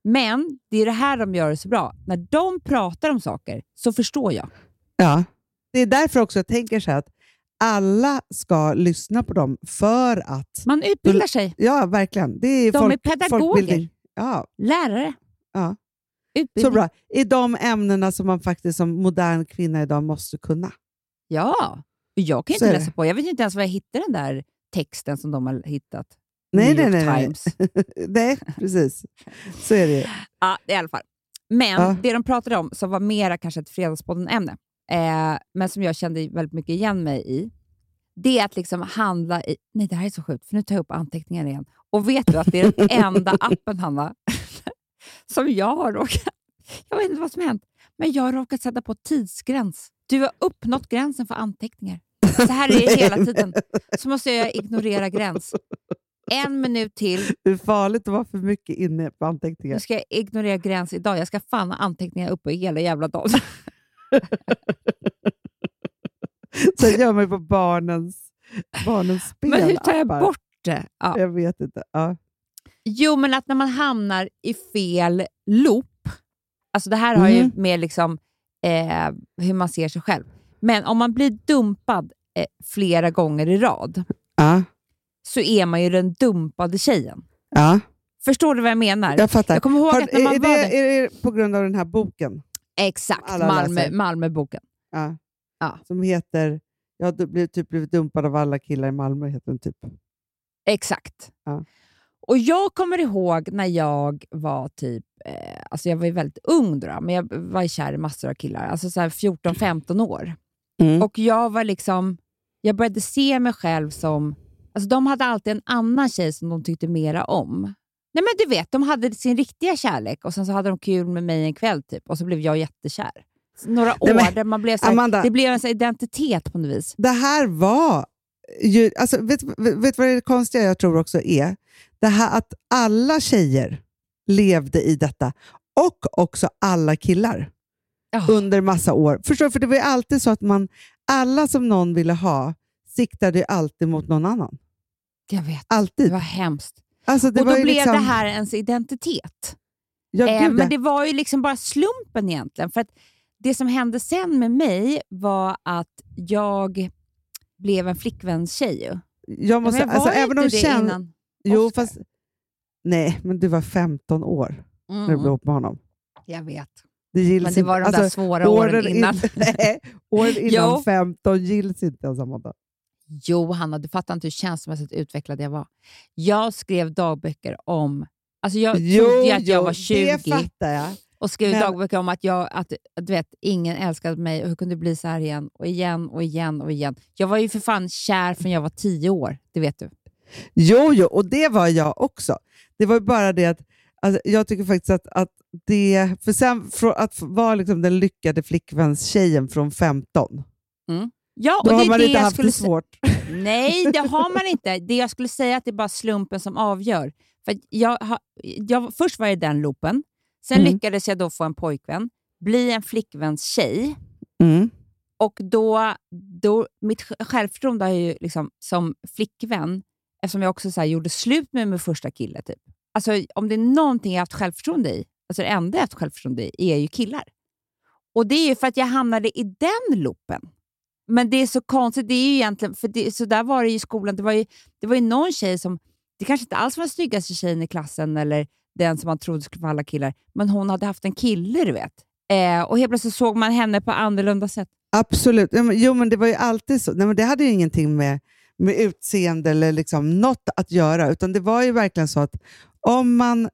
Men det är det här de gör det så bra. När de pratar om saker så förstår jag. Ja. Det är därför också jag tänker så här att alla ska lyssna på dem för att... Man utbildar sig. Ja, verkligen. Det är De folk, är pedagoger. Ja, Lärare. Ja. Utbildning. så bra. I de ämnena som man faktiskt som modern kvinna idag måste kunna. Ja. Jag kan inte läsa på. Jag vet inte ens var jag hittade den där texten som de har hittat. Nej, New York nej, nej. Times. Nej, precis. Så är det ju. Ja, i alla fall. Men Ja. det de pratade om, som var mera kanske ett Fredagspodden-ämne, eh, men som jag kände väldigt mycket igen mig i, det är att liksom handla i... Nej, det här är så sjukt, för nu tar jag upp anteckningar igen. Och vet du att det är den enda appen, Hanna, som jag har råkat... Jag vet inte vad som hänt, men jag har råkat sätta på tidsgräns. Du har uppnått gränsen för anteckningar. Så här är det hela tiden. Så måste jag ignorera gräns. En minut till, Det är farligt att vara för mycket inne på nu anteckningar. ska jag ignorera gräns idag. Jag ska fan ha anteckningar uppe hela jävla dagen. Sen gör man ju på barnens, barnens spel. Men hur tar jag bort det? Ja. Jag vet inte. Ja. Jo, men att när man hamnar i fel loop. Alltså det här har ju Mm. med liksom, eh, hur man ser sig själv. Men om man blir dumpad eh, flera gånger i rad Ja. så är man ju den dumpade tjejen. ja, Förstår du vad jag menar? jag fattar. Jag kommer ihåg Har, att när man är, var det, där... är det på grund av den här boken? Exakt, Malmö? Malmöboken. Ja. Ja. Som heter Jag har blivit, typ blivit dumpad av alla killar i Malmö, heter den typ. Exakt. Ja. Och Jag kommer ihåg när jag var typ, eh, alltså jag var ju väldigt ung då, men jag var kär i massor av killar, alltså så här 14-15 år. Mm. Och jag var liksom, jag började se mig själv som, alltså de hade alltid en annan tjej som de tyckte mera om. Nej men du vet, de hade sin riktiga kärlek och sen så hade de kul med mig en kväll typ och så blev jag jättekär. Så Några år Nej, men, man blev så här, Amanda. det blev en så identitet på något vis. Det här var ju... Alltså, vet du vet vad det konstiga jag tror också är? Det här att alla tjejer levde i detta och också alla killar Ja. under massa år. Förstår du? För det var ju alltid så att man, alla som någon ville ha siktade alltid mot någon annan. Jag vet, Alltid. det var hemskt. Alltså, det och då blev liksom, det här ens identitet. Ja, Eh, men det var ju liksom bara slumpen egentligen. För att det som hände sen med mig var att jag blev en flickvänstjej. jag måste, Ja, men alltså, även om det innan Jo, fast... Nej, men du var 15 år när du blev Mm, ihop med honom. jag vet. Det gills Men det var de inte. där Alltså, svåra åren in- innan. Nej, åren innan Jo. 15 gills inte ens, Amanda. Jo, Hanna, du fattar inte hur känslomässigt utvecklad jag var. Jag skrev dagböcker om... Alltså jag trodde ju att jag var 20 det fattar jag. och skrev Men- dagböcker om att, jag, att du vet, ingen älskade mig och hur kunde det bli så här igen och igen och igen och igen. Jag var ju för fan kär från jag var 10 år, det vet du. Jo, jo, och det var jag också. Det var ju bara det att alltså, jag tycker faktiskt att, att det... För sen från att vara liksom den lyckade flickvänstjejen från 15, Ja, då och det har man det inte haft det svårt. Nej, det har man inte. Det jag skulle säga är att det är bara slumpen som avgör. För jag, jag, först var jag i den loopen, sen Mm. lyckades jag då få en pojkvän, bli en flickväns tjej Mm. och då, då mitt sj- självförtroende har ju liksom, som flickvän, eftersom jag också så gjorde slut med min första kille, typ alltså, om det är någonting jag har haft självförtroende i, alltså det enda jag har haft självförtroende i, är ju killar. Och det är ju för att jag hamnade i den loopen. Men det är så konstigt, det är ju egentligen, för det, så där var det ju i skolan. Det var ju, det var ju någon tjej som, det kanske inte alls var den snyggaste tjejen i klassen eller den som man trodde skulle vara alla killar, men hon hade haft en kille, du vet. Eh, och helt plötsligt såg man henne på annorlunda sätt. Absolut. Jo, men det var ju alltid så. Nej, men det hade ju ingenting med, med utseende eller liksom något att göra, utan det var ju verkligen så att om man...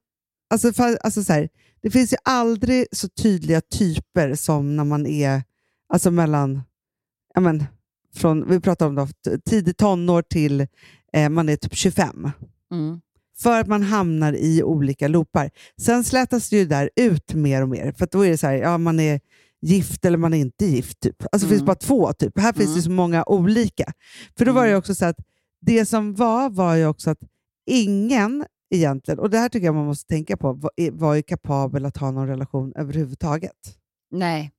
Alltså, för, alltså så här, det finns ju aldrig så tydliga typer som när man är alltså mellan ja, men, från vi pratar om då, t- tidig tonår till eh, man är typ 25. Mm. För att man hamnar i olika loopar. Sen slätas det ju där ut mer och mer. För då är det så här, ja, man är gift eller man är inte gift. Typ. Alltså det finns Mm. bara två. Typ. Här finns det så många olika. För då var det Mm. också så att det som var var ju också att ingen egentligen, och det här tycker jag man måste tänka på, var, är- kapabel att ha någon relation överhuvudtaget. Nej.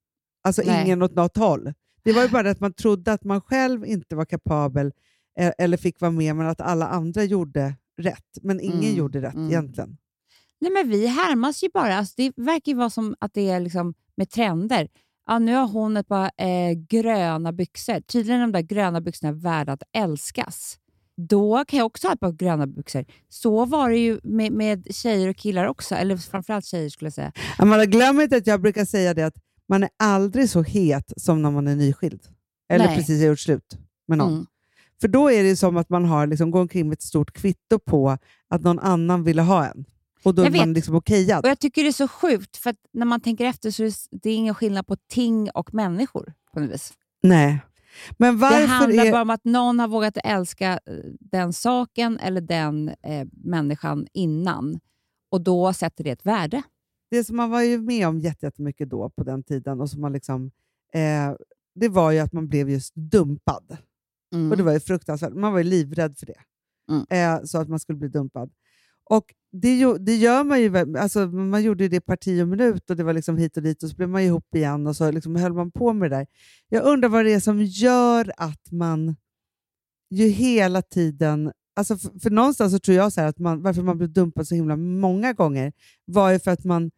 Alltså Nej. ingen åt något håll. Det var ju bara det att man trodde att man själv inte var kapabel eh, eller fick vara med, men att alla andra gjorde rätt. Men ingen Mm, gjorde rätt mm. egentligen. Nej, men vi härmas ju bara. Alltså, det verkar ju vara som att det är liksom med trender. Ja, nu har hon ett par eh, gröna byxor. Tydligen är de där gröna byxorna värda att älskas. Då kan jag också ha ett par gröna byxor. Så var det ju med, med tjejer och killar också. Eller framförallt tjejer skulle jag säga. Amanda, glöm inte att jag brukar säga det att man är aldrig så het som när man är nyskild. Eller Nej. precis har gjort slut med någon. Mm. För då är det som att man har liksom, går omkring med ett stort kvitto på att någon annan ville ha en. Och då Jag är man vet. liksom okejad. Och Jag tycker det är så sjukt, för att när man tänker efter så är det- det är ingen skillnad på ting och människor. på något vis. Nej. Men Det varför handlar är... bara om att någon har vågat älska eh, den saken eller den eh, människan innan. Och då sätter det ett värde. det som man var ju med om jätte- jättemycket då på den tiden, och som man liksom, eh, det var ju att man blev just dumpad. Och det var ju fruktansvärt. Man var ju livrädd för det. Mm. Eh, så att man skulle bli dumpad. Och det, det gör man ju, alltså, man gjorde det parti och minut och det var liksom hit och dit och så blev man ihop igen och så liksom höll man på med det där. Jag undrar vad det är som gör att man ju hela tiden... Alltså för, för någonstans så tror jag så här att man, varför man blev dumpad så himla många gånger var ju för att man,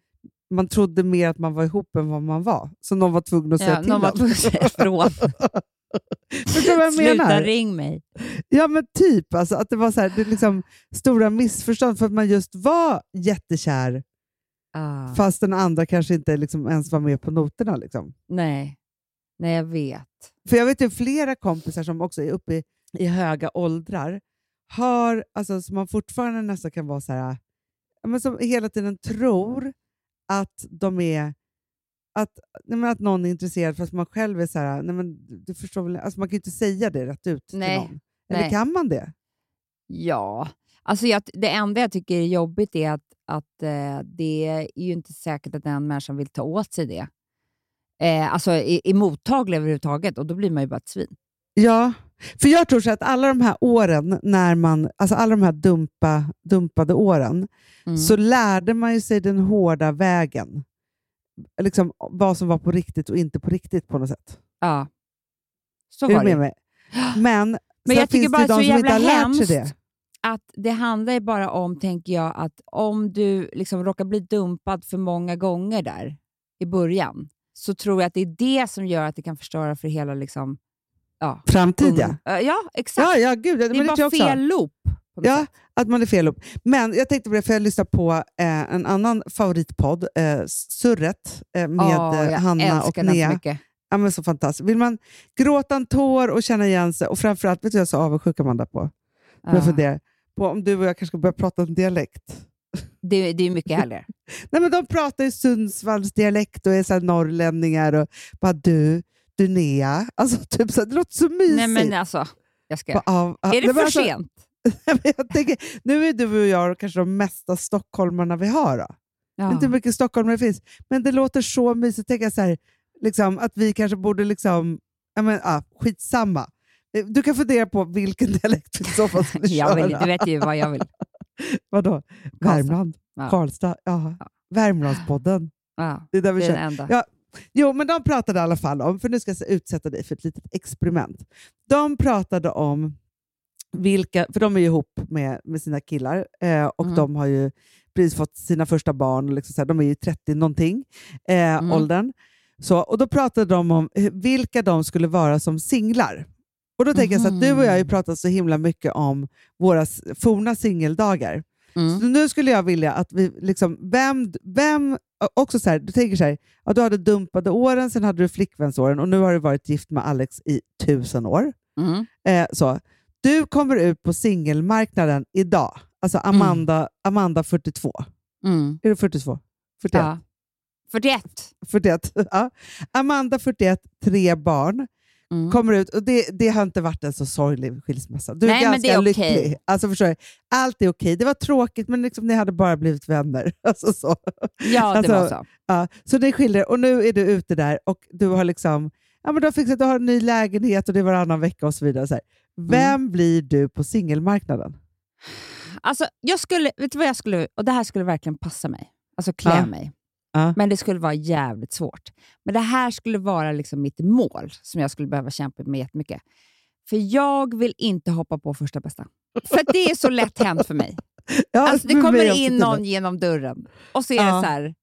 man trodde mer att man var ihop än vad man var. Så någon var tvungen att säga Ja, till någon var en. tvungen att säga ifrån. Förstår du vad jag Sluta menar? ring mig. Ja, men typ. Alltså, att det var så här, det liksom stora missförstånd för att man just var jättekär Ah, fast den andra kanske inte liksom ens var med på noterna. Liksom. nej. nej, jag vet. För jag vet ju flera kompisar som också är uppe i, i höga åldrar, har, alltså, som man fortfarande nästan kan vara så här, men som hela tiden tror att de är att, nej, men att någon är intresserad fast man själv är så här, nej, men du förstår väl, alltså, man kan ju inte säga det rätt ut Nej, till någon. Eller nej. kan man det? Ja, alltså jag, det enda jag tycker är jobbigt är att, att eh, det är ju inte säkert att den människan vill ta åt sig det. Eh, alltså är, är mottaglig överhuvudtaget och då blir man ju bara ett svin. Ja, för jag tror så att alla de här åren, när man, alltså alla de här dumpa, dumpade åren, Mm. så lärde man sig den hårda vägen. Liksom vad som var på riktigt och inte på riktigt på något sätt. Ja, så var med det. mig? Men, Men jag tycker bara det så de inte jävla hemskt det. att det handlar ju bara om, tänker jag, att om du liksom råkar bli dumpad för många gånger där i början, så tror jag att det är det som gör att det kan förstöra för hela liksom, ja, Framtid, ja. Ja, exakt. Ja, ja, gud, det men är jag bara också. fel loop. Ja, sätt. att man är fel upp. Men jag tänkte på det, för jag lyssnade på eh, en annan favoritpodd, eh, Surret, eh, med jag Hanna och Nea. mycket. Ja, men så fantastiskt. Vill man gråta en tår och känna igen sig, och framförallt, vet du jag är så avundsjuk Amanda på? Jag Ja. funderar på om du och jag kanske ska börja prata en dialekt. Det, det är mycket härligare. Nej, men de pratar ju Sundsvalls dialekt och är så norrlänningar och bara du, du Nea. Alltså, typ så det låter så mysigt. Nej men alltså, jag ska... Bara, av- Är det för alltså, sent? tänker, nu är du och jag kanske de mesta stockholmarna vi har. Då. Ja. Inte hur mycket stockholmare det finns, men det låter så mysigt. Tänka så här, liksom, att vi kanske borde... Liksom, men, ah, skitsamma. Eh, Du kan fundera på vilken dialekt vi i så fall skulle jag vill, köra. du vet ju vad jag vill. Vadå? Värmland? Ja. Karlstad? Ja. Ja. Värmlandspodden. Ja, Det är där vi det är kör. den enda. Ja, Jo, men de pratade i alla fall om, för nu ska jag utsätta dig för ett litet experiment. De pratade om vilka, för de är ju ihop med, med sina killar eh, och Mm. de har ju precis fått sina första barn, och liksom så här, de är ju 30 någonting, eh, Mm. åldern. Så, och då pratade de om vilka de skulle vara som singlar. Och då tänker jag så att du och jag har ju Mhm. pratat så himla mycket om våra forna singeldagar. Mm. Så nu skulle jag vilja att vi, liksom, vem, vem, också så här, du tänker så här, ja, du hade dumpade åren, sen hade du flickvänsåren och nu har du varit gift med Alex i tusen år. Mm. Eh, så. Du kommer ut på singelmarknaden idag, alltså Amanda, Amanda 42. Mm. Är du 42? 41? Ja. 41. 41. Ja. Amanda 41, tre barn, Mm. kommer ut och det, det har inte varit en så sorglig skilsmässa. Du är Nej, ganska det är okej. lycklig. Alltså, förstår du? Allt är okej. Det var tråkigt, men liksom, ni hade bara blivit vänner. Alltså, så. Ja, det Alltså, var så. Ja, så ni skiljer er och nu är du ute där och du har liksom ja, men du har fixat, du har en ny lägenhet och det är varannan vecka och så vidare. Så här. Vem Mm. blir du på singelmarknaden? Alltså, jag skulle, vet du vad jag skulle, och det här skulle verkligen passa mig. Alltså klä Ja. mig. Ja. Men det skulle vara jävligt svårt. Men det här skulle vara liksom mitt mål som jag skulle behöva kämpa med jättemycket. För jag vill inte hoppa på första bästa. För det är så lätt hänt för mig. Ja, Alltså, det kommer in till någon genom dörren och så är Ja. det så här...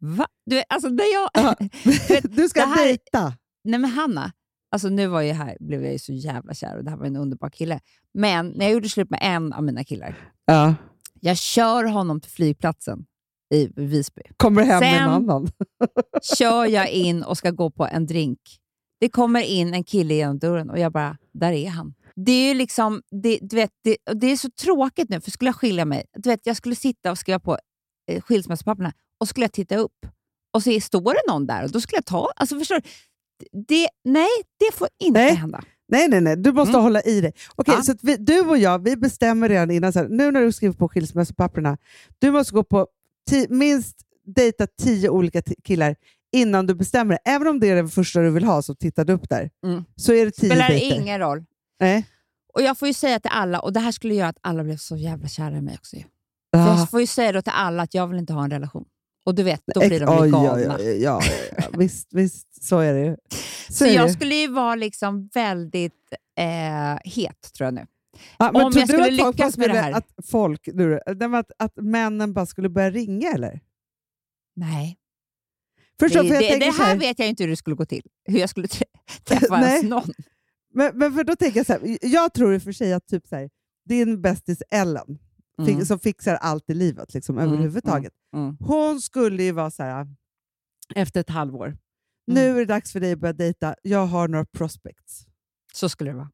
Va? Du alltså när jag... Ja. vet, Du ska det här- dejta. Nej men Hanna, alltså nu var jag här, blev jag ju så jävla kär och det här var en underbar kille. Men när jag gjorde slut med en av mina killar, Ja. jag kör honom till flygplatsen i Visby. Kommer hem med en Sen- annan. Kör jag in och ska gå på en drink. Det kommer in en kille genom dörren och jag bara, där är han. Det är liksom, det, du vet, det, det är så tråkigt nu, för skulle jag skilja mig, du vet, jag skulle sitta och skriva på eh, skilsmässopapperna och skulle jag titta upp och så står det någon där och då skulle jag ta, alltså förstår du? Det, nej, det får inte Nej. hända. Nej, nej, nej. Du måste Mm. hålla i dig. Okej, Ja. så att vi, du och jag vi bestämmer redan innan, så här, nu när du skriver på skilsmässopapperna, du måste gå på minst dejta tio olika killar innan du bestämmer det. Även om det är den första du vill ha, så tittar du upp där. Mm. Så är det tio spelar dejter. ingen roll. Nej. Och jag får ju säga till alla, och det här skulle göra att alla blev så jävla kära i mig också. Ja. Jag får ju säga då till alla att jag vill inte ha en relation. Och du vet, då Ex- blir de ju oj, galna. oj, oj, ja, ja, ja. visst, visst, så är det ju. Så, Så är jag det. skulle ju vara liksom väldigt eh, het, tror jag nu. Ja, men om jag du skulle att folk bara lyckas med det här. Att, folk, men att, att männen bara skulle börja ringa eller? Nej. Förstår, det, för det, det här här- vet jag inte hur det skulle gå till. Hur jag skulle trä- träffa ens någon. Men, men för då tänker jag så här, jag tror i och för sig att typ så här, din bästis Ellen, Mm. som fixar allt i livet liksom, Mm, överhuvudtaget, Mm. hon skulle ju vara så här, efter ett halvår, Mm. nu är det dags för dig att börja dejta, jag har några prospects. Så skulle det vara.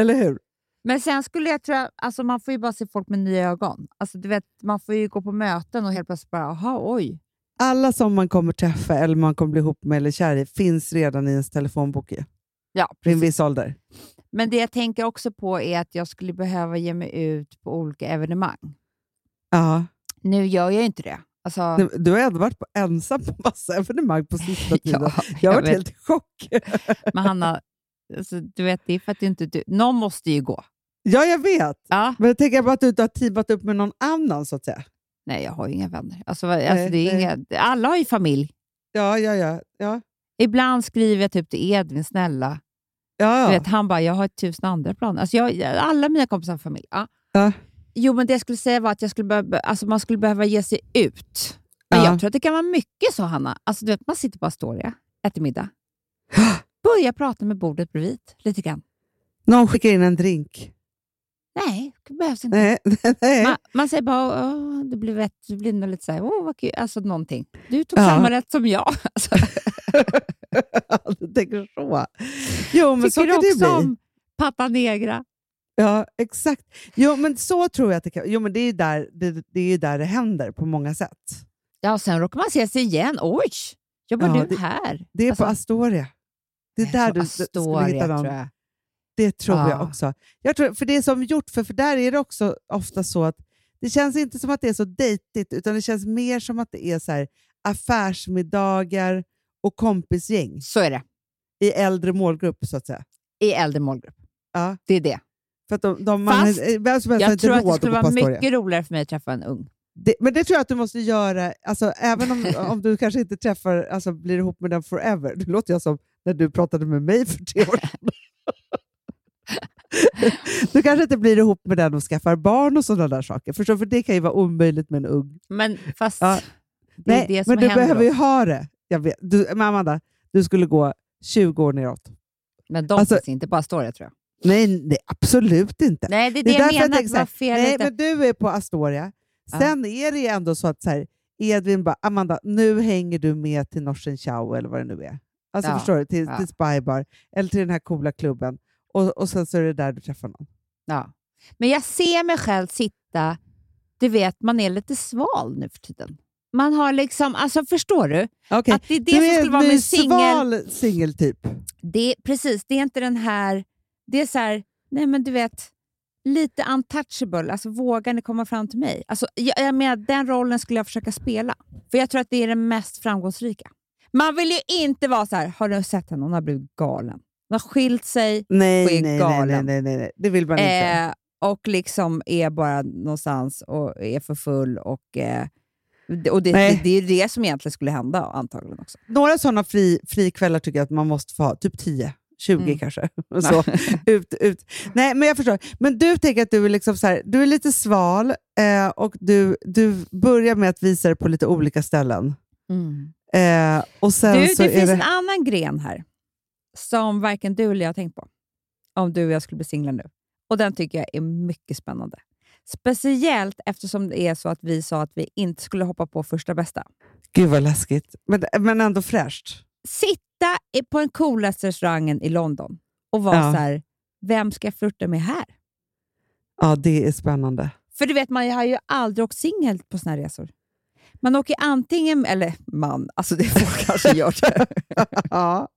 Eller hur? Men sen skulle jag tro, alltså man får ju bara se folk med nya ögon. Alltså du vet, man får ju gå på möten och helt plötsligt bara, aha, oj. Alla som man kommer träffa eller man kommer bli ihop med eller kär i finns redan i ens telefonbok ju, Ja, vid en viss ålder. Men det jag tänker också på är att jag skulle behöva ge mig ut på olika evenemang. Ja. Nu gör jag ju inte det. Alltså, Du- Du har ändå varit på, ensam på massa evenemang på sista tiden. ja, jag har varit vet. helt i chock. Men Hanna, alltså, du vet, det är för att du inte... Du, någon måste ju gå. Ja, jag vet. Ja. Men jag tänker bara att du inte har teamat upp med någon annan, så att säga. Nej, jag har ju inga vänner. Alltså, alltså, Nej, det är nej. inga, alla har ju familj. Ja, ja, ja. ja. Ibland skriver jag typ till Edvin, snälla. ja, ja. Du vet, han bara, jag har tusen andra planer. Alltså, jag, alla mina kompisar har familj. Ja. Ja. Jo, men det jag skulle säga var att jag skulle behöva, alltså, man skulle behöva ge sig ut. Men Ja. jag tror att det kan vara mycket så, Hanna. Alltså, du vet, man sitter på Astoria, äter middag. Börja prata med bordet bredvid lite grann. Någon skickar in en drink. Nej, det behövs inte. Nej, nej. Man, man säger bara, Åh, det blir vett, det blir lite så här, åh vad kul, alltså någonting. Du tog Ja. samma rätt som jag. Alltså, du tänker så. Jo, men så tycker kan det ju också bli. om Pata Negra. Ja, exakt. Jo, men så tror jag att det kan Jo, men det är där det, det, är där det händer på många sätt. Ja, och sen råkar man se sig igen. Oj, jobbar Ja, du det- här? Det är Alltså, på Astoria. Det är där du s- skulle Astoria, hitta någon. Jag. Det tror jag Ja. också. Jag tror, för det är som gjort, för, för där är det också ofta så att det känns inte som att det är så dejtigt, utan det känns mer som att det är så här, affärsmiddagar och kompisgäng Så är det. i äldre målgrupp, så att säga. I äldre målgrupp. Ja. Det är det. För att de, de, man, Fast vem som helst Jag tror att det skulle vara mycket roligare för mig att träffa en ung. Det, men det tror jag att du måste göra, alltså, även om, om du kanske inte träffar, alltså, blir ihop med den forever. Det låter jag som när du pratade med mig för tre år sedan. Du kanske inte blir ihop med den och skaffar barn och sådana där saker. Förstår? du? För det kan ju vara omöjligt med en ung. Men fast Ja. det är Nej, det som men du händer behöver ju oss. ha det. Jag vet. Du, men Amanda, du skulle gå 20 år neråt. Men de Alltså- finns inte på Astoria tror jag. Nej, nej absolut inte. Nej, det är Det det, är jag jag menar. att så här, Nej, inte. men du är på Astoria. Ja. Sen är det ju ändå så att så här, Edvin bara, Amanda, nu hänger du med till Norsen Chow eller vad det nu är. Alltså Ja, förstår du? Till, ja. till Spybar eller till den här coola klubben. Och, och sen så är det där du träffar någon. Ja. Men jag ser mig själv sitta... Du vet, man är lite sval nu för tiden. Man har liksom, alltså förstår du? Okej, Att det är det du som är skulle vara ny singel. sval singeltyp. Det, precis, det är inte den här... Det är så här, nej men du vet, lite untouchable. Alltså vågar ni komma fram till mig? Alltså, jag, jag menar, den rollen skulle jag försöka spela. För jag tror att det är den mest framgångsrika. Man vill ju inte vara så här, har du sett henne? Hon har blivit galen. Hon har skilt sig och Nej, är nej, nej, galen. nej, nej, nej. Det vill man inte. eh, och liksom är bara någonstans och är för full. Och, eh, och det, Nej. det, det är det som egentligen skulle hända antagligen också. Några sådana fri, frikvällar tycker jag att man måste få ha. Typ 10, 20 Mm. kanske. Så, ut, ut. Nej, men jag förstår. Men du tänker att du är, liksom så här, du är lite sval eh, och du, du börjar med att visa det på lite olika ställen. Eh, och sen Du, så det finns det... en annan gren här som varken du eller jag har tänkt på. Om du och jag skulle bli singlar nu. Och den tycker jag är mycket spännande. Speciellt eftersom det är så att vi sa att vi inte skulle hoppa på första bästa. Gud vad läskigt. Men, men ändå fräscht. Sitta på den coolaste restaurangen i London och vara Ja. så här, vem ska jag flirta med här? Ja, det är spännande. För du vet, man har ju aldrig åkt singel på såna här resor. Man åker antingen, eller man, alltså det får kanske gör det. ja.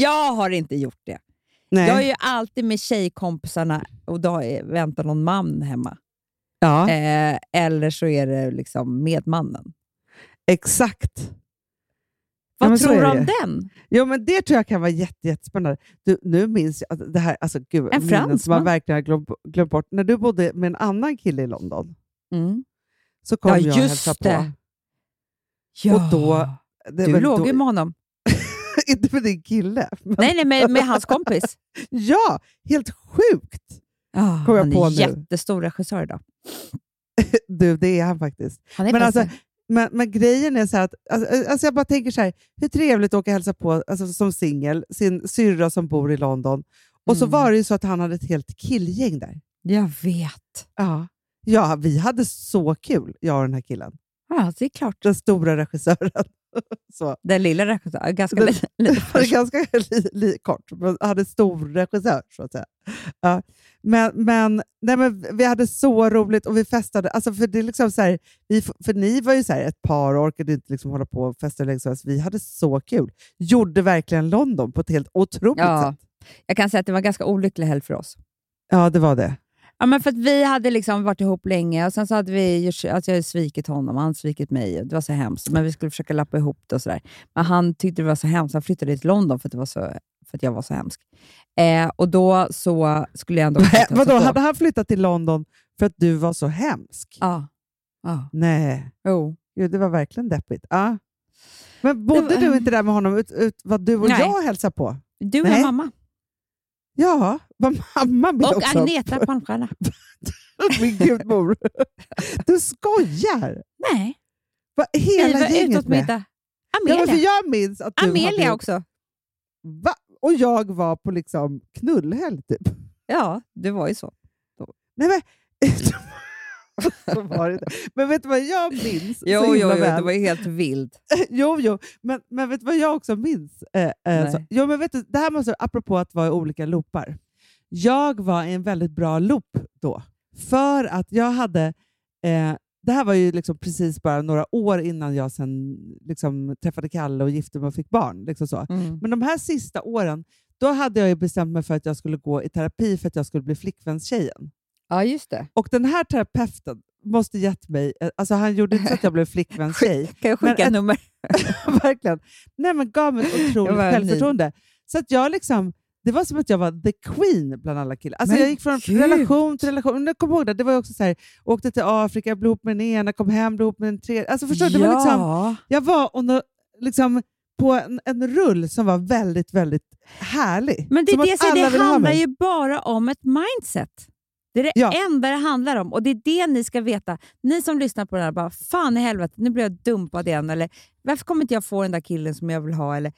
Jag har inte gjort det. Nej. Jag är ju alltid med tjejkompisarna och då väntar någon man hemma. ja, Eh, eller så är det liksom med mannen. exakt. Vad så tror du om den? Jo, men det tror jag kan vara jätte, jättespännande. Du, nu minns jag att det här, alltså gud, En minnen som man verkligen har glömt, glömt bort. När du bodde med en annan kille i London Mm. så kom Ja, jag och just hälsade på. Ja. Och då- Det du låg ju med honom. Inte med din kille. Men, Nej, nej med, med hans kompis. Ja, helt sjukt! Ja, Kom jag han på är nu. jättestor regissör idag. Du, det är han faktiskt. Han är Men, alltså, men, men grejen är så här att, alltså, alltså jag bara tänker så här, hur trevligt att åka och hälsa på alltså, som singel, sin syrra som bor i London. Och så Mm. var det ju så att han hade ett helt killgäng där. Jag vet. Ja. ja, vi hade så kul, jag och den här killen. Ja, det är klart. Den stora regissören. så. Den lilla regissören, ganska Den- lite. lite ganska li, li, kort, men hade stor regissör, så att säga. Ja. Men, men, nej, men vi hade så roligt och vi festade. Alltså för, det är liksom så här, vi, för ni var ju så här ett par och orkade inte liksom hålla på och festa länge. här, så Vi hade så kul. Gjorde verkligen London på ett helt otroligt Ja. sätt. Jag kan säga att det var en ganska olycklig helg för oss. Ja, det var det. Ja, men för att vi hade liksom varit ihop länge och sen så hade vi gjort, alltså jag hade svikit honom och han svikit mig. och Det var så hemskt, men vi skulle försöka lappa ihop det och sådär. Men han tyckte det var så hemskt. Han flyttade till London för att, det var så, för att jag var så hemsk. Eh, och då så skulle jag ändå... Vadå, så- hade han flyttat till London för att du var så hemsk? Ja. ja. Nej, Jo. Gud, det var verkligen deppigt. Ja. Men bodde var- du inte där med honom, ut, ut, vad du och Nej. jag hälsade på? Du och Nej. mamma. Ja, vad mamma vill Och också. Agneta Palmstierna. Min gud, mor. Du skojar! Nej, Va, vi hela var ute gänget åt med? middag. Ja, Amelia. för jag minns att du hade Amelia gjort- också. Va? Och jag var på liksom knullhelg, typ. Ja, det var ju så. Nej, men... så var det inte. Men vet du vad jag minns Jo, jo, jo, väl? det var ju helt vild. jo, jo. Men, men vet du vad jag också minns? Eh, eh, jo, men vet du, det här måste, apropå att vara i olika loopar. Jag var i en väldigt bra loop då. För att jag hade... Eh, det här var ju liksom precis bara några år innan jag sen liksom träffade Kalle och gifte mig och fick barn. Liksom så. Mm. Men de här sista åren, då hade jag bestämt mig för att jag skulle gå i terapi för att jag skulle bli flickvänstjejen. Ja, just det. Och den här terapeuten måste gett mig... eh, Alltså han gjorde inte så att jag blev flickvänstjej. Kan jag skicka ett- nummer? Verkligen. Nej, men gav mig ett otroligt självförtroende. Så att jag liksom, det var som att jag var the queen bland alla killar. Alltså Men jag gick från gud. relation till relation. Jag kommer ihåg det, det var också så här, åkte till Afrika, blev ihop med den ena, kom hem, blev ihop med den tredje. Alltså förstår du? Det var liksom, Ja. jag var a, liksom, på en, en rull som var väldigt, väldigt härlig. Men det, som är att det, alla det handlar ju bara om ett mindset. Det är det Ja. enda det handlar om och det är det ni ska veta. Ni som lyssnar på det här, bara fan i helvete, nu blir jag dumpad igen. Eller varför kommer inte jag få den där killen som jag vill ha? Eller,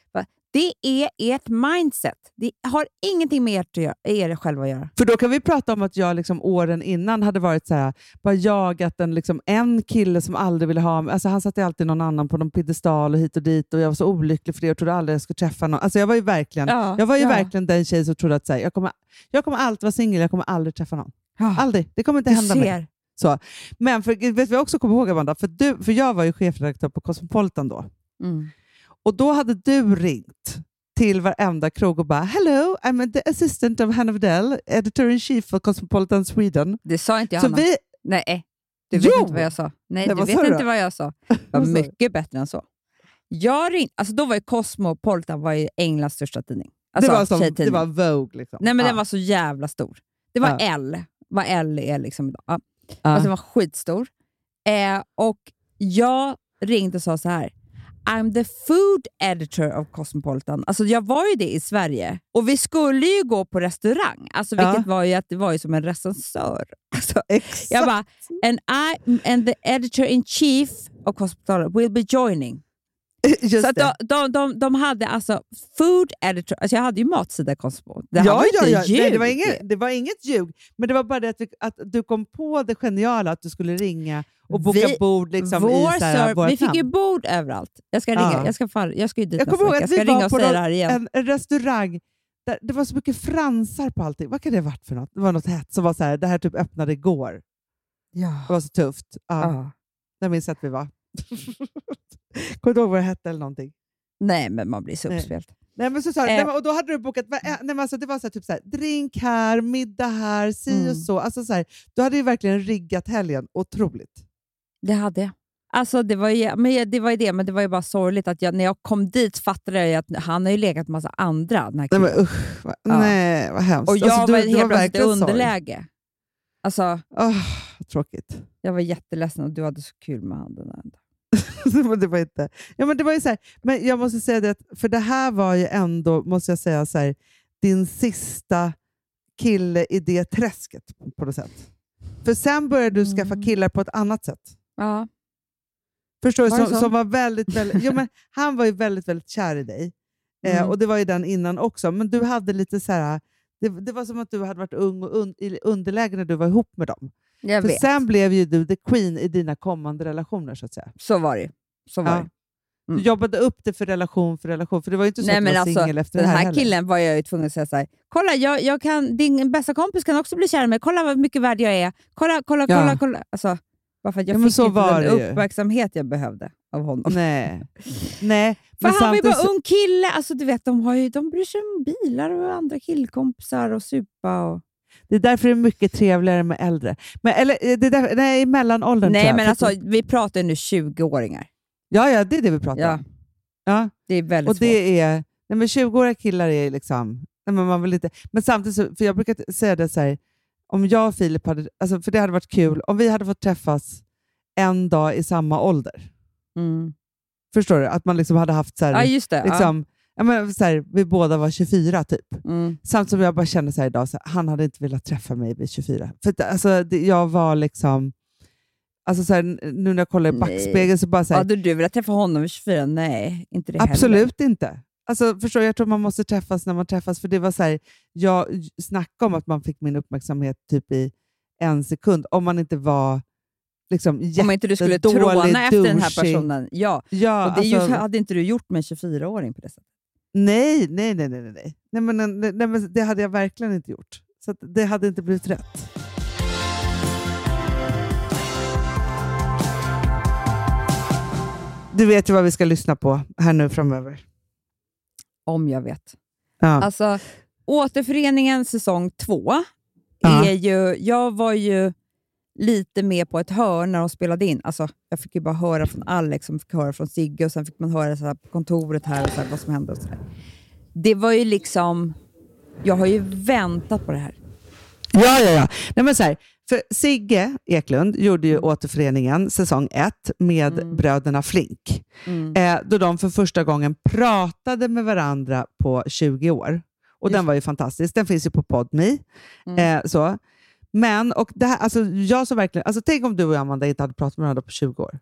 det är ert mindset. Det har ingenting med ert att göra, er själva att göra. För då kan vi prata om att jag liksom åren innan hade varit så här, bara jagat en, liksom, en kille som aldrig ville ha mig. Alltså han satte alltid någon annan på någon piedestal och hit och dit och jag var så olycklig för det och trodde aldrig jag skulle träffa någon. Alltså jag var ju verkligen, Ja, jag var ju ja. verkligen den tjej som trodde att så här, jag, kommer, jag kommer alltid vara singel, jag kommer aldrig träffa någon. Ja. Aldrig. Det kommer inte Du hända mig. ser. Så. Men för, vet du vad jag också kommer ihåg, Amanda? För, du, för jag var ju chefredaktör på Cosmopolitan då. Mm. Och då hade du ringt till varenda krog och bara “Hello, I'm the assistant of Hanna Widell, editor-in-chief for Cosmopolitan Sweden”. Det sa inte Så Hanna. vi, Nej, du vet Jo! inte vad jag sa. Nej, Nej, du vet inte då? vad jag sa. Det var mycket bättre än så. Jag ring, alltså då var ju Cosmopolitan var ju Englands största tidning. Alltså, det, var som, det var Vogue. Liksom. Nej, men Ja. den var så jävla stor. Det var Ja. L, vad L är liksom idag. Ja. Ja. Alltså, den var skitstor. Eh, och jag ringde och sa så här. I'm the food editor of Cosmopolitan. Alltså jag var ju det i Sverige. Och vi skulle ju gå på restaurang, alltså, Ja. vilket var ju att det var ju som en recensör. Alltså, Exakt. jag bara, and I and the editor in chief of Cosmopolitan will be joining. Just så de, de, de, de hade alltså food editor, alltså jag hade ju matsida Cosmo. Det ja, var ja, ja. Nej, det, var inget, det var inget ljug, men det var bara det att, vi, att du kom på det geniala att du skulle ringa och boka Vi- bord liksom, Vår i så här, vårt vi fick ju bord överallt. Jag ska ringa. Ja. Jag, ska far, jag ska ju dit Jag kommer ihåg att Jag ska vi ringa var och på säga någon- det här igen. en, restaurang där det var så mycket fransar på allting. Vad kan det ha varit för något? Det var något hett som var så här, det här typ öppnade igår. Det var så tufft. Ja, Ja. Jag minns att vi var. Kommer du ihåg vad det hette eller någonting? Nej, men man blir så Nej. uppspelt. Nej, men så sa, Eh. och då hade du bokat, va- nej, men alltså, det var så här, typ så här, drink här, middag här, si Mm. och så. Alltså, så här, du hade ju verkligen riggat helgen otroligt. Det hade jag. Alltså, det, var ju, men det var ju det, men det var ju bara sorgligt att jag, när jag kom dit fattade jag att han har ju legat med massa andra. Den här Nej, men, usch, vad, Ja. nej, vad hemskt. och jag Alltså, var helt plötsligt i verkligen sorg. underläge. Alltså, vad tråkigt. jag var jätteledsen och du hade så kul med. Den där. Det var inte... Ja, men det var ju så här, men jag måste säga det, för det här var ju ändå, måste jag säga, så här, din sista kille i det träsket på något sätt. För sen började du skaffa Mm. killar på ett annat sätt. Ja. Förstår du? Som, som var väldigt, väldigt, jo, men han var ju väldigt, väldigt kär i dig. Eh, Mm. och Det var ju den innan också. Men du hade lite så här... Det, det var som att du hade varit ung och un, i underläge när du var ihop med dem. Jag För vet. sen blev ju du the queen i dina kommande relationer. så att säga. Så var det. Så var Ja. det. Du Mm. jobbade upp det för relation för relation. För det var ju inte så Nej, att du var alltså, singel efter den det här, här heller. killen var jag ju tvungen att säga så här. Kolla, jag, jag kan, din bästa kompis kan också bli kär i mig. Kolla vad mycket värd jag är. Kolla, kolla, Ja. kolla. kolla. Alltså, bara för att jag Ja, fick inte den uppmärksamhet jag behövde av honom. Nej. Nej. För han var ju bara ung kille. Alltså, du vet, de, har ju, de bryr sig om bilar och andra killkompisar och supa. Och... Det är därför det är mycket trevligare med äldre. Men, eller, eh, det är där, nej, i mellanåldern Nej, men alltså, att- vi pratar nu 20-åringar. Ja, ja, det är det vi pratar Ja, om. Ja. det är väldigt Och det är, nej men 20-åriga killar är liksom... Nej men, man vill inte, men samtidigt, så, för jag brukar säga det så här, om jag och Filip hade... Alltså, för det hade varit kul om vi hade fått träffas en dag i samma ålder. svårt. Mm. Förstår du? Att man liksom hade haft så här, Ja, just det. liksom, ja. Men, så här, vi båda var 24 typ. Mm. Samtidigt som jag bara känner så idag, så här, han hade inte velat träffa mig vid 24. För att, alltså, det, jag var liksom... Alltså så här, nu när jag kollar i Nej. backspegeln så bara så här, Hade du velat träffa honom vid 24? Nej, inte det heller. Absolut inte. Alltså, förstår? Jag tror man måste träffas när man träffas. För det var så här, jag snackade om att man fick min uppmärksamhet typ i en sekund. Om man inte var liksom Om inte du skulle tråna efter den här personen. Ja, Ja, och det alltså, hade inte du gjort med en 24-åring på det sättet. Nej, nej, nej, nej, nej, nej. Men, nej, nej, men det hade jag verkligen inte gjort. Så det hade inte blivit rätt. Du vet ju vad vi ska lyssna på här nu framöver. Om jag vet. Ja. Alltså, återföreningen säsong två Ja. är ju... Jag var ju lite med på ett hörn när de spelade in. Alltså, jag fick ju bara höra från Alex, som fick höra från Sigge och sen fick man höra så här på kontoret här och så här, vad som hände. Och så där. Det var ju liksom... Jag har ju väntat på det här. Ja, ja, ja. Nej, men så här, för Sigge Eklund gjorde ju återföreningen säsong ett med Mm. bröderna Flink. Mm. Eh, då de för första gången pratade med varandra på 20 år. Och Just Den var ju fantastisk. Den finns ju på Podme. Mm. Eh, så. Men, och det här, alltså, jag så verkligen, alltså, tänk om du och Amanda inte hade pratat med varandra på 20 år.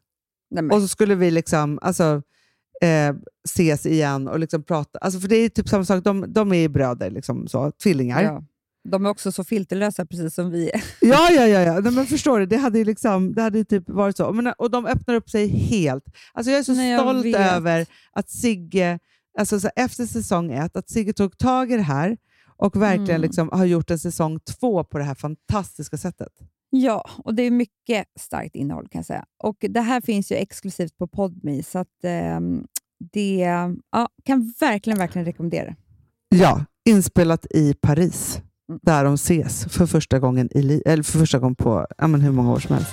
Nej, Och så skulle vi liksom, alltså, eh, ses igen och liksom prata. Alltså, för det är typ samma sak, de, de är ju bröder, liksom, så, tvillingar. ja. De är också så filterlösa, precis som vi är. Ja, ja, ja. ja. Nej, men förstår du, det hade ju liksom, det hade typ varit så. Men, och de öppnar upp sig helt. Alltså jag är så Nej, stolt över att Sigge, alltså så efter säsong ett, att Sigge tog tag i det här och verkligen Mm. liksom har gjort en säsong två på det här fantastiska sättet. Ja, och det är mycket starkt innehåll kan jag säga. Och Det här finns ju exklusivt på Podme, så att, ehm, det ja, kan verkligen, verkligen rekommendera. Ja, inspelat i Paris, Mm. där de ses för första gången, i eller för första gången på ja, men hur många år som helst.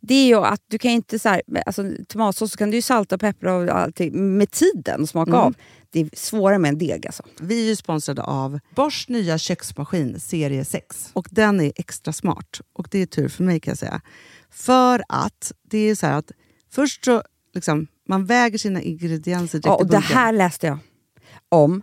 Det är ju att du kan inte så här, alltså, tomatsås så kan du ju salta och peppra och allting med tiden och smaka Mm. av. Det är svårare med en deg alltså. Vi är ju sponsrade av Bosch nya köksmaskin serie 6. Och den är extra smart. Och det är tur för mig kan jag säga. För att det är så att först så liksom, man väger sina ingredienser direkt Ja, i och det bunken. här läste jag om.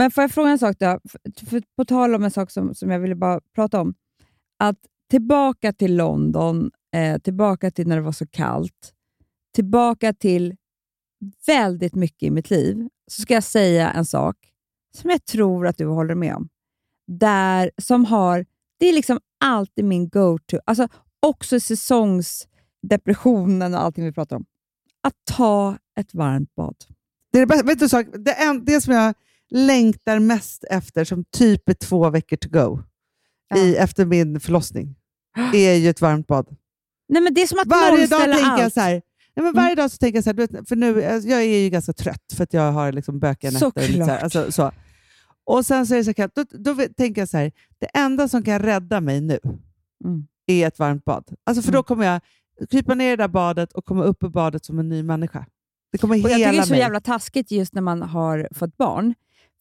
Men får jag fråga en sak då? För, för, på tal om en sak som, som jag ville bara prata om. Att tillbaka till London, eh, tillbaka till när det var så kallt, tillbaka till väldigt mycket i mitt liv, så ska jag säga en sak som jag tror att du håller med om. Där, som har, det är liksom alltid min go-to. Alltså också säsongsdepressionen och allting vi pratar om. Att ta ett varmt bad. Det, är det, bästa, vet du, en sak? det, en, det som jag längtar mest efter, som typ är två veckor to go, i, efter min förlossning, är ju ett varmt bad. Nej, men det är som att Varje dag tänker jag allt. så här, nej, men varje dag så tänker jag så här, för nu, alltså, jag är ju ganska trött för att jag har liksom bökiga nätter. och lite Så här, alltså, så. Och sen så är det så här, då, då tänker jag så här, det enda som kan rädda mig nu Mm. är ett varmt bad. Alltså, för Mm. då kommer jag krypa ner i det där badet och komma upp ur badet som en ny människa. Det kommer Och jag tycker hela det är så mig. jävla taskigt just när man har fått barn.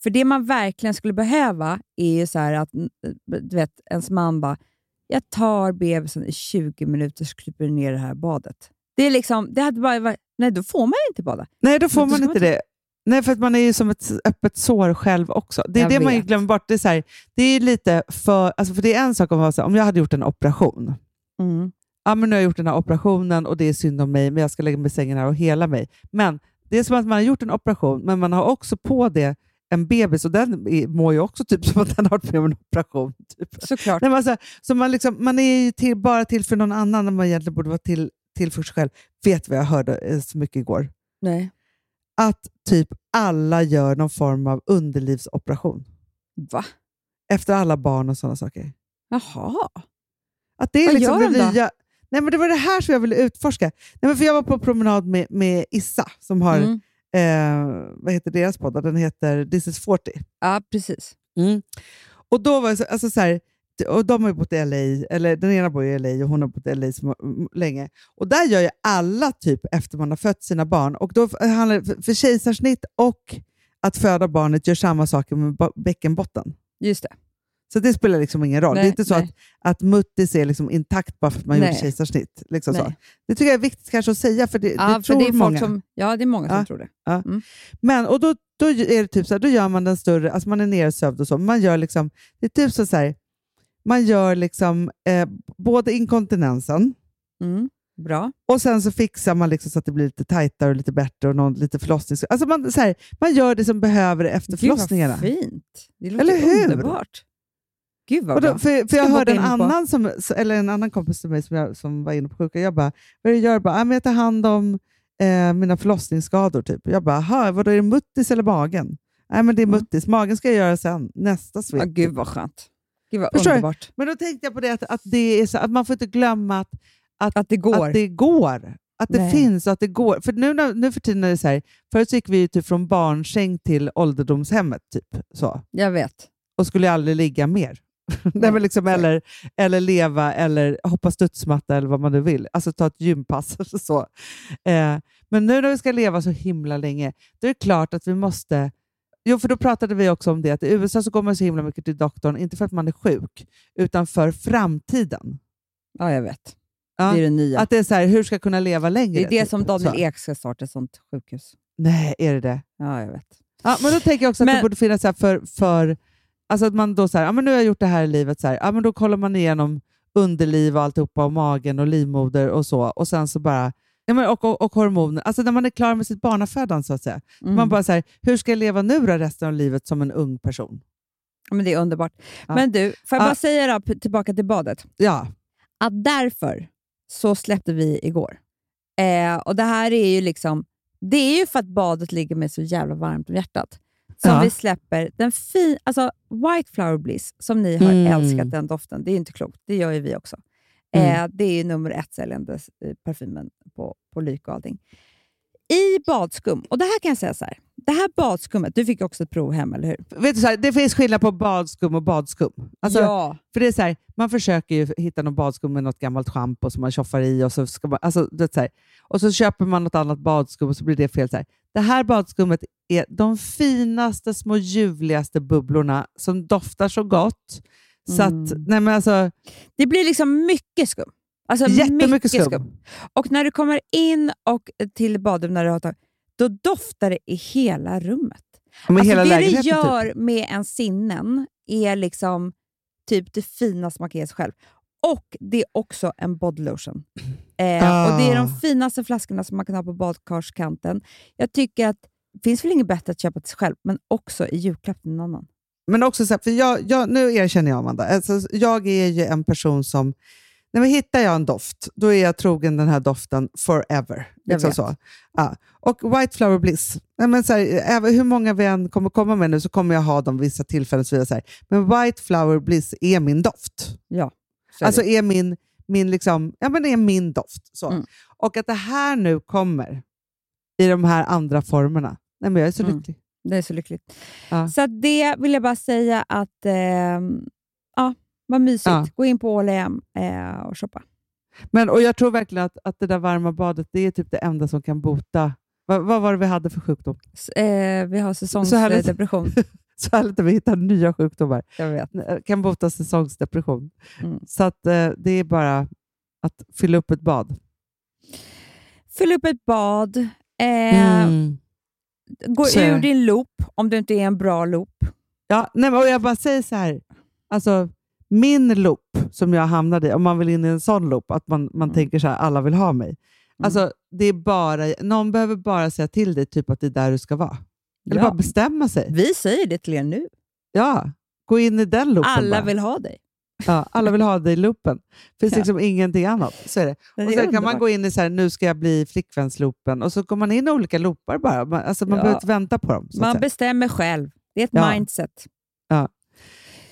För det man verkligen skulle behöva är ju så att mm, du vet, ens man bara, jag tar bebisen i 20 minuter så kryper du ner i det här badet. Det är liksom, det hade bara varit, nej då får man inte bada. Nej, då får Men då man inte man det. Nej, för man är ju som ett öppet sår själv också. Det är Jag det man vet. glömmer bort. Det är, så här, det är lite för... Alltså för det är en sak om, man här, om jag hade gjort en operation. Ja, men nu har jag gjort den här operationen och det är synd om mig, men jag ska lägga mig i sängen här och hela mig. Men det är som att man har gjort en operation, men man har också på det en bebis och den mår ju också typ som att den har varit med om en operation. Typ. Såklart. Nej, men alltså, så man, liksom, man är ju till, bara till för någon annan när man egentligen borde vara till, till för sig själv. Vet vad jag hörde eh, så mycket igår? Nej. att typ alla gör någon form av underlivsoperation Va? efter alla barn och sådana saker. Jaha. Att det är Vad liksom gör de då? nya. Nej, men det var det här som jag ville utforska. Nej, men för jag var på promenad med, med Issa, som har, Mm. Eh, vad heter deras podd? Den heter This is 40. Ja, precis. Och då var så, alltså så här, och de har ju bott i LA, eller den ena bor i LA och hon har bott i LA så m- länge. Och där gör ju alla typ efter man har fött sina barn. Och då f- handlar det, för- för kejsarsnitt och att föda barnet gör samma saker med bäckenbotten. Just det. Så det spelar liksom ingen roll. Nej, det är inte så nej. att, att muttis är liksom intakt bara för att man gjorde Nej. kejsarsnitt. Liksom så. Det tycker jag är viktigt kanske att säga, för det, Ja, det för tror det är många. folk som, ja, det är många som Ja. tror det. Men, och då, då är det typ så här, då gör man den större, alltså man är nersövd och så, man gör liksom, det är typ så här, man gör liksom eh, både inkontinensen Mm. Bra. och sen så fixar man liksom så att det blir lite tajtare och lite bättre och någon, lite förlossnings... Alltså man, så här, man gör det som behöver efter Gud förlossningarna. vad fint. Det låter Eller hur? underbart. Gud vad då, för, för jag hörde en annan, som, eller en annan kompis till mig som, jag, som var inne på sjuka. Jag bara, vad det du gör? Bara, "Ah, jag tar hand om eh, mina förlossningsskador. Typ. Jag bara, "Aha, vadå, är det muttis eller magen? Nej, men det är muttis. Magen ska jag göra sen, nästa svep. Ja, gud vad skönt. Gud vad Förstår du? underbart. Men då tänkte jag på det att, att, det är så, att man får inte glömma att, Att det går. att det går. Att det Nej. finns och att det går. För nu, nu för tiden är det så här, förut gick vi typ från barnsäng till ålderdomshemmet. Typ, så. Jag vet. och skulle aldrig ligga mer. Nej, men liksom, eller, eller leva eller hoppa studsmatta eller vad man nu vill. Alltså ta ett gympass. och så. Eh, men nu när vi ska leva så himla länge, då är det klart att vi måste... Jo, för då pratade vi också om det, att i USA så går man så himla mycket till doktorn, inte för att man är sjuk, utan för framtiden. Ja, jag vet. Ja, Det är det nya. Att det är så här, hur ska jag kunna leva längre? det är det typ. som Daniel Så. Ek ska starta ett sånt sjukhus. Nej, är det det? Ja, jag vet. Ja, men då tänker jag också att Men- det borde finnas så för, för Alltså att man då så här, ja, men nu har jag gjort det här i livet, så här, ja, men då kollar man igenom underliv och alltihopa och magen och livmoder och så. Och sen så bara, ja, men, och, och, och hormoner. Alltså när man är klar med sitt barnafödande så att säga. Mm. Man bara så här, hur ska jag leva nu då resten av livet som en ung person? Ja, Men det är underbart. Ja. Men du, får jag Ja. bara säga då, tillbaka till badet, Ja, att därför så släppte vi igår. Eh, och Det här är ju liksom, det är ju för att badet ligger mig så jävla varmt om hjärtat som Ja. vi släpper den fin, alltså White Flower Bliss, som ni har Mm. älskat den doften. Det är inte klokt, det gör ju vi också. Mm. Eh, det är nummer ett säljande eh, parfymen på, på Lyko och allting. I badskum, och det här kan jag säga så här. Det här badskummet, du fick också ett prov hem, eller hur? vet du, så här, det finns skillnad på badskum och badskum. Alltså, ja. För det är så här, man försöker ju hitta någon badskum med något gammalt schampo som man tjoffar i och så, ska man, alltså, du vet, så här, och så köper man något annat badskum och så blir det fel. Så här. Det här badskummet är de finaste, små ljuvligaste bubblorna som doftar så gott. Så att, Mm. nej men alltså, Det blir liksom mycket skum. Alltså jättemycket mycket skum. Och när du kommer in och till badrum, när du har tagit, då doftar det i hela rummet. Med Alltså hela det det lägenheten. gör Typ. med en sinnen är liksom typ det finaste man kan ge sig själv. Och det är också en bodylotion. Eh, och det är Ah. de finaste flaskorna som man kan ha på badkarskanten. Jag tycker att det finns väl inget bättre att köpa till sig själv, men också i julklapp till någon annan. Men också så här, för jag, jag, nu erkänner jag Amanda, alltså, jag är ju en person som, när vi hittar jag en doft, då är jag trogen den här doften forever. Liksom så. Ja. Och White Flower Bliss, nej, men så här, även hur många vi än kommer komma med nu så kommer jag ha dem vissa tillfällen. Så vidare, så här. Men White Flower Bliss är min doft. Ja, så Alltså är min, min, liksom, ja, men är min doft. Så. Mm. Och att det här nu kommer i de här andra formerna, nej, men jag är så Mm. lycklig. Det är så lyckligt. Ja. Så det vill jag bara säga att ehm, ja, vad mysigt. Ja. Gå in på All eh, och shoppa. Men, och jag tror verkligen att, att det där varma badet det är typ det enda som kan bota... Vad, vad var det vi hade för sjukdom? Eh, vi har säsongsdepression. Så härligt att vi hittar nya sjukdomar. jag vet. Eh, Kan bota säsongsdepression. Mm. Så att, eh, det är bara att fylla upp ett bad. Fyll upp ett bad. Eh, Mm. Gå Så ur din loop om du inte är en bra loop. Ja, nej, och jag bara säger så här. Alltså, min loop som jag hamnade i, om man vill in i en sån loop, att man, man Mm. tänker så här, alla vill ha mig. Alltså, det är bara, någon behöver bara säga till dig typ att det är där du ska vara. Eller Ja. bara bestämma sig. Vi säger det till er nu. Ja, gå in i den loopen Alla bara. vill ha dig. Ja, alla vill ha dig i loopen. Det finns Ja. liksom ingenting annat. Så är det. Det Och sen kan man gå in i så här, nu ska jag bli flickvänsloopen och så går man in i olika loopar bara. Man, alltså man Ja. behöver inte vänta på dem. Man bestämmer själv. Det är ett Ja. mindset.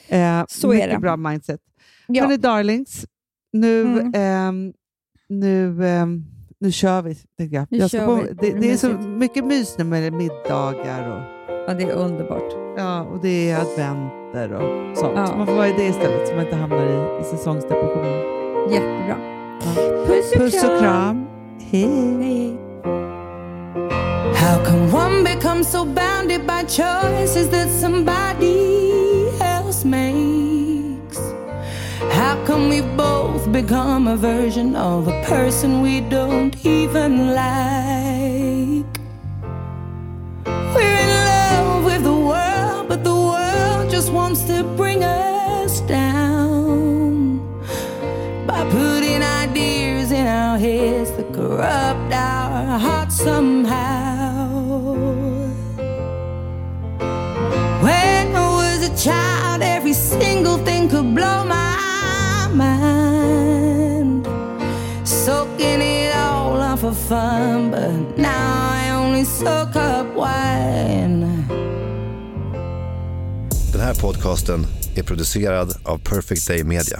eh, så är det. bra mindset. Ja. Hörni darlings, nu, Mm. ehm, nu, ehm, nu kör vi. Tänker jag. Nu jag ska på, vi. det, Det är så mycket mys nu med middagar och, ja, det är underbart. ja, och det är adventer och sånt. Ja. Så man får vara i det istället så man inte hamnar i, i säsongsdepression. Jättebra. Ja. Puss och Puss och kram. Hej. Hej. How can one become so bounded by choices that somebody else makes? How can we both become a version of a person we don't even like? We're in love with the world, but the world just wants to bring us down by putting ideas in our heads that corrupt our hearts somehow. When I was a child, every single thing could blow my for fun, but now I only soak up wine. Den här podcasten är producerad av Perfect Day Media.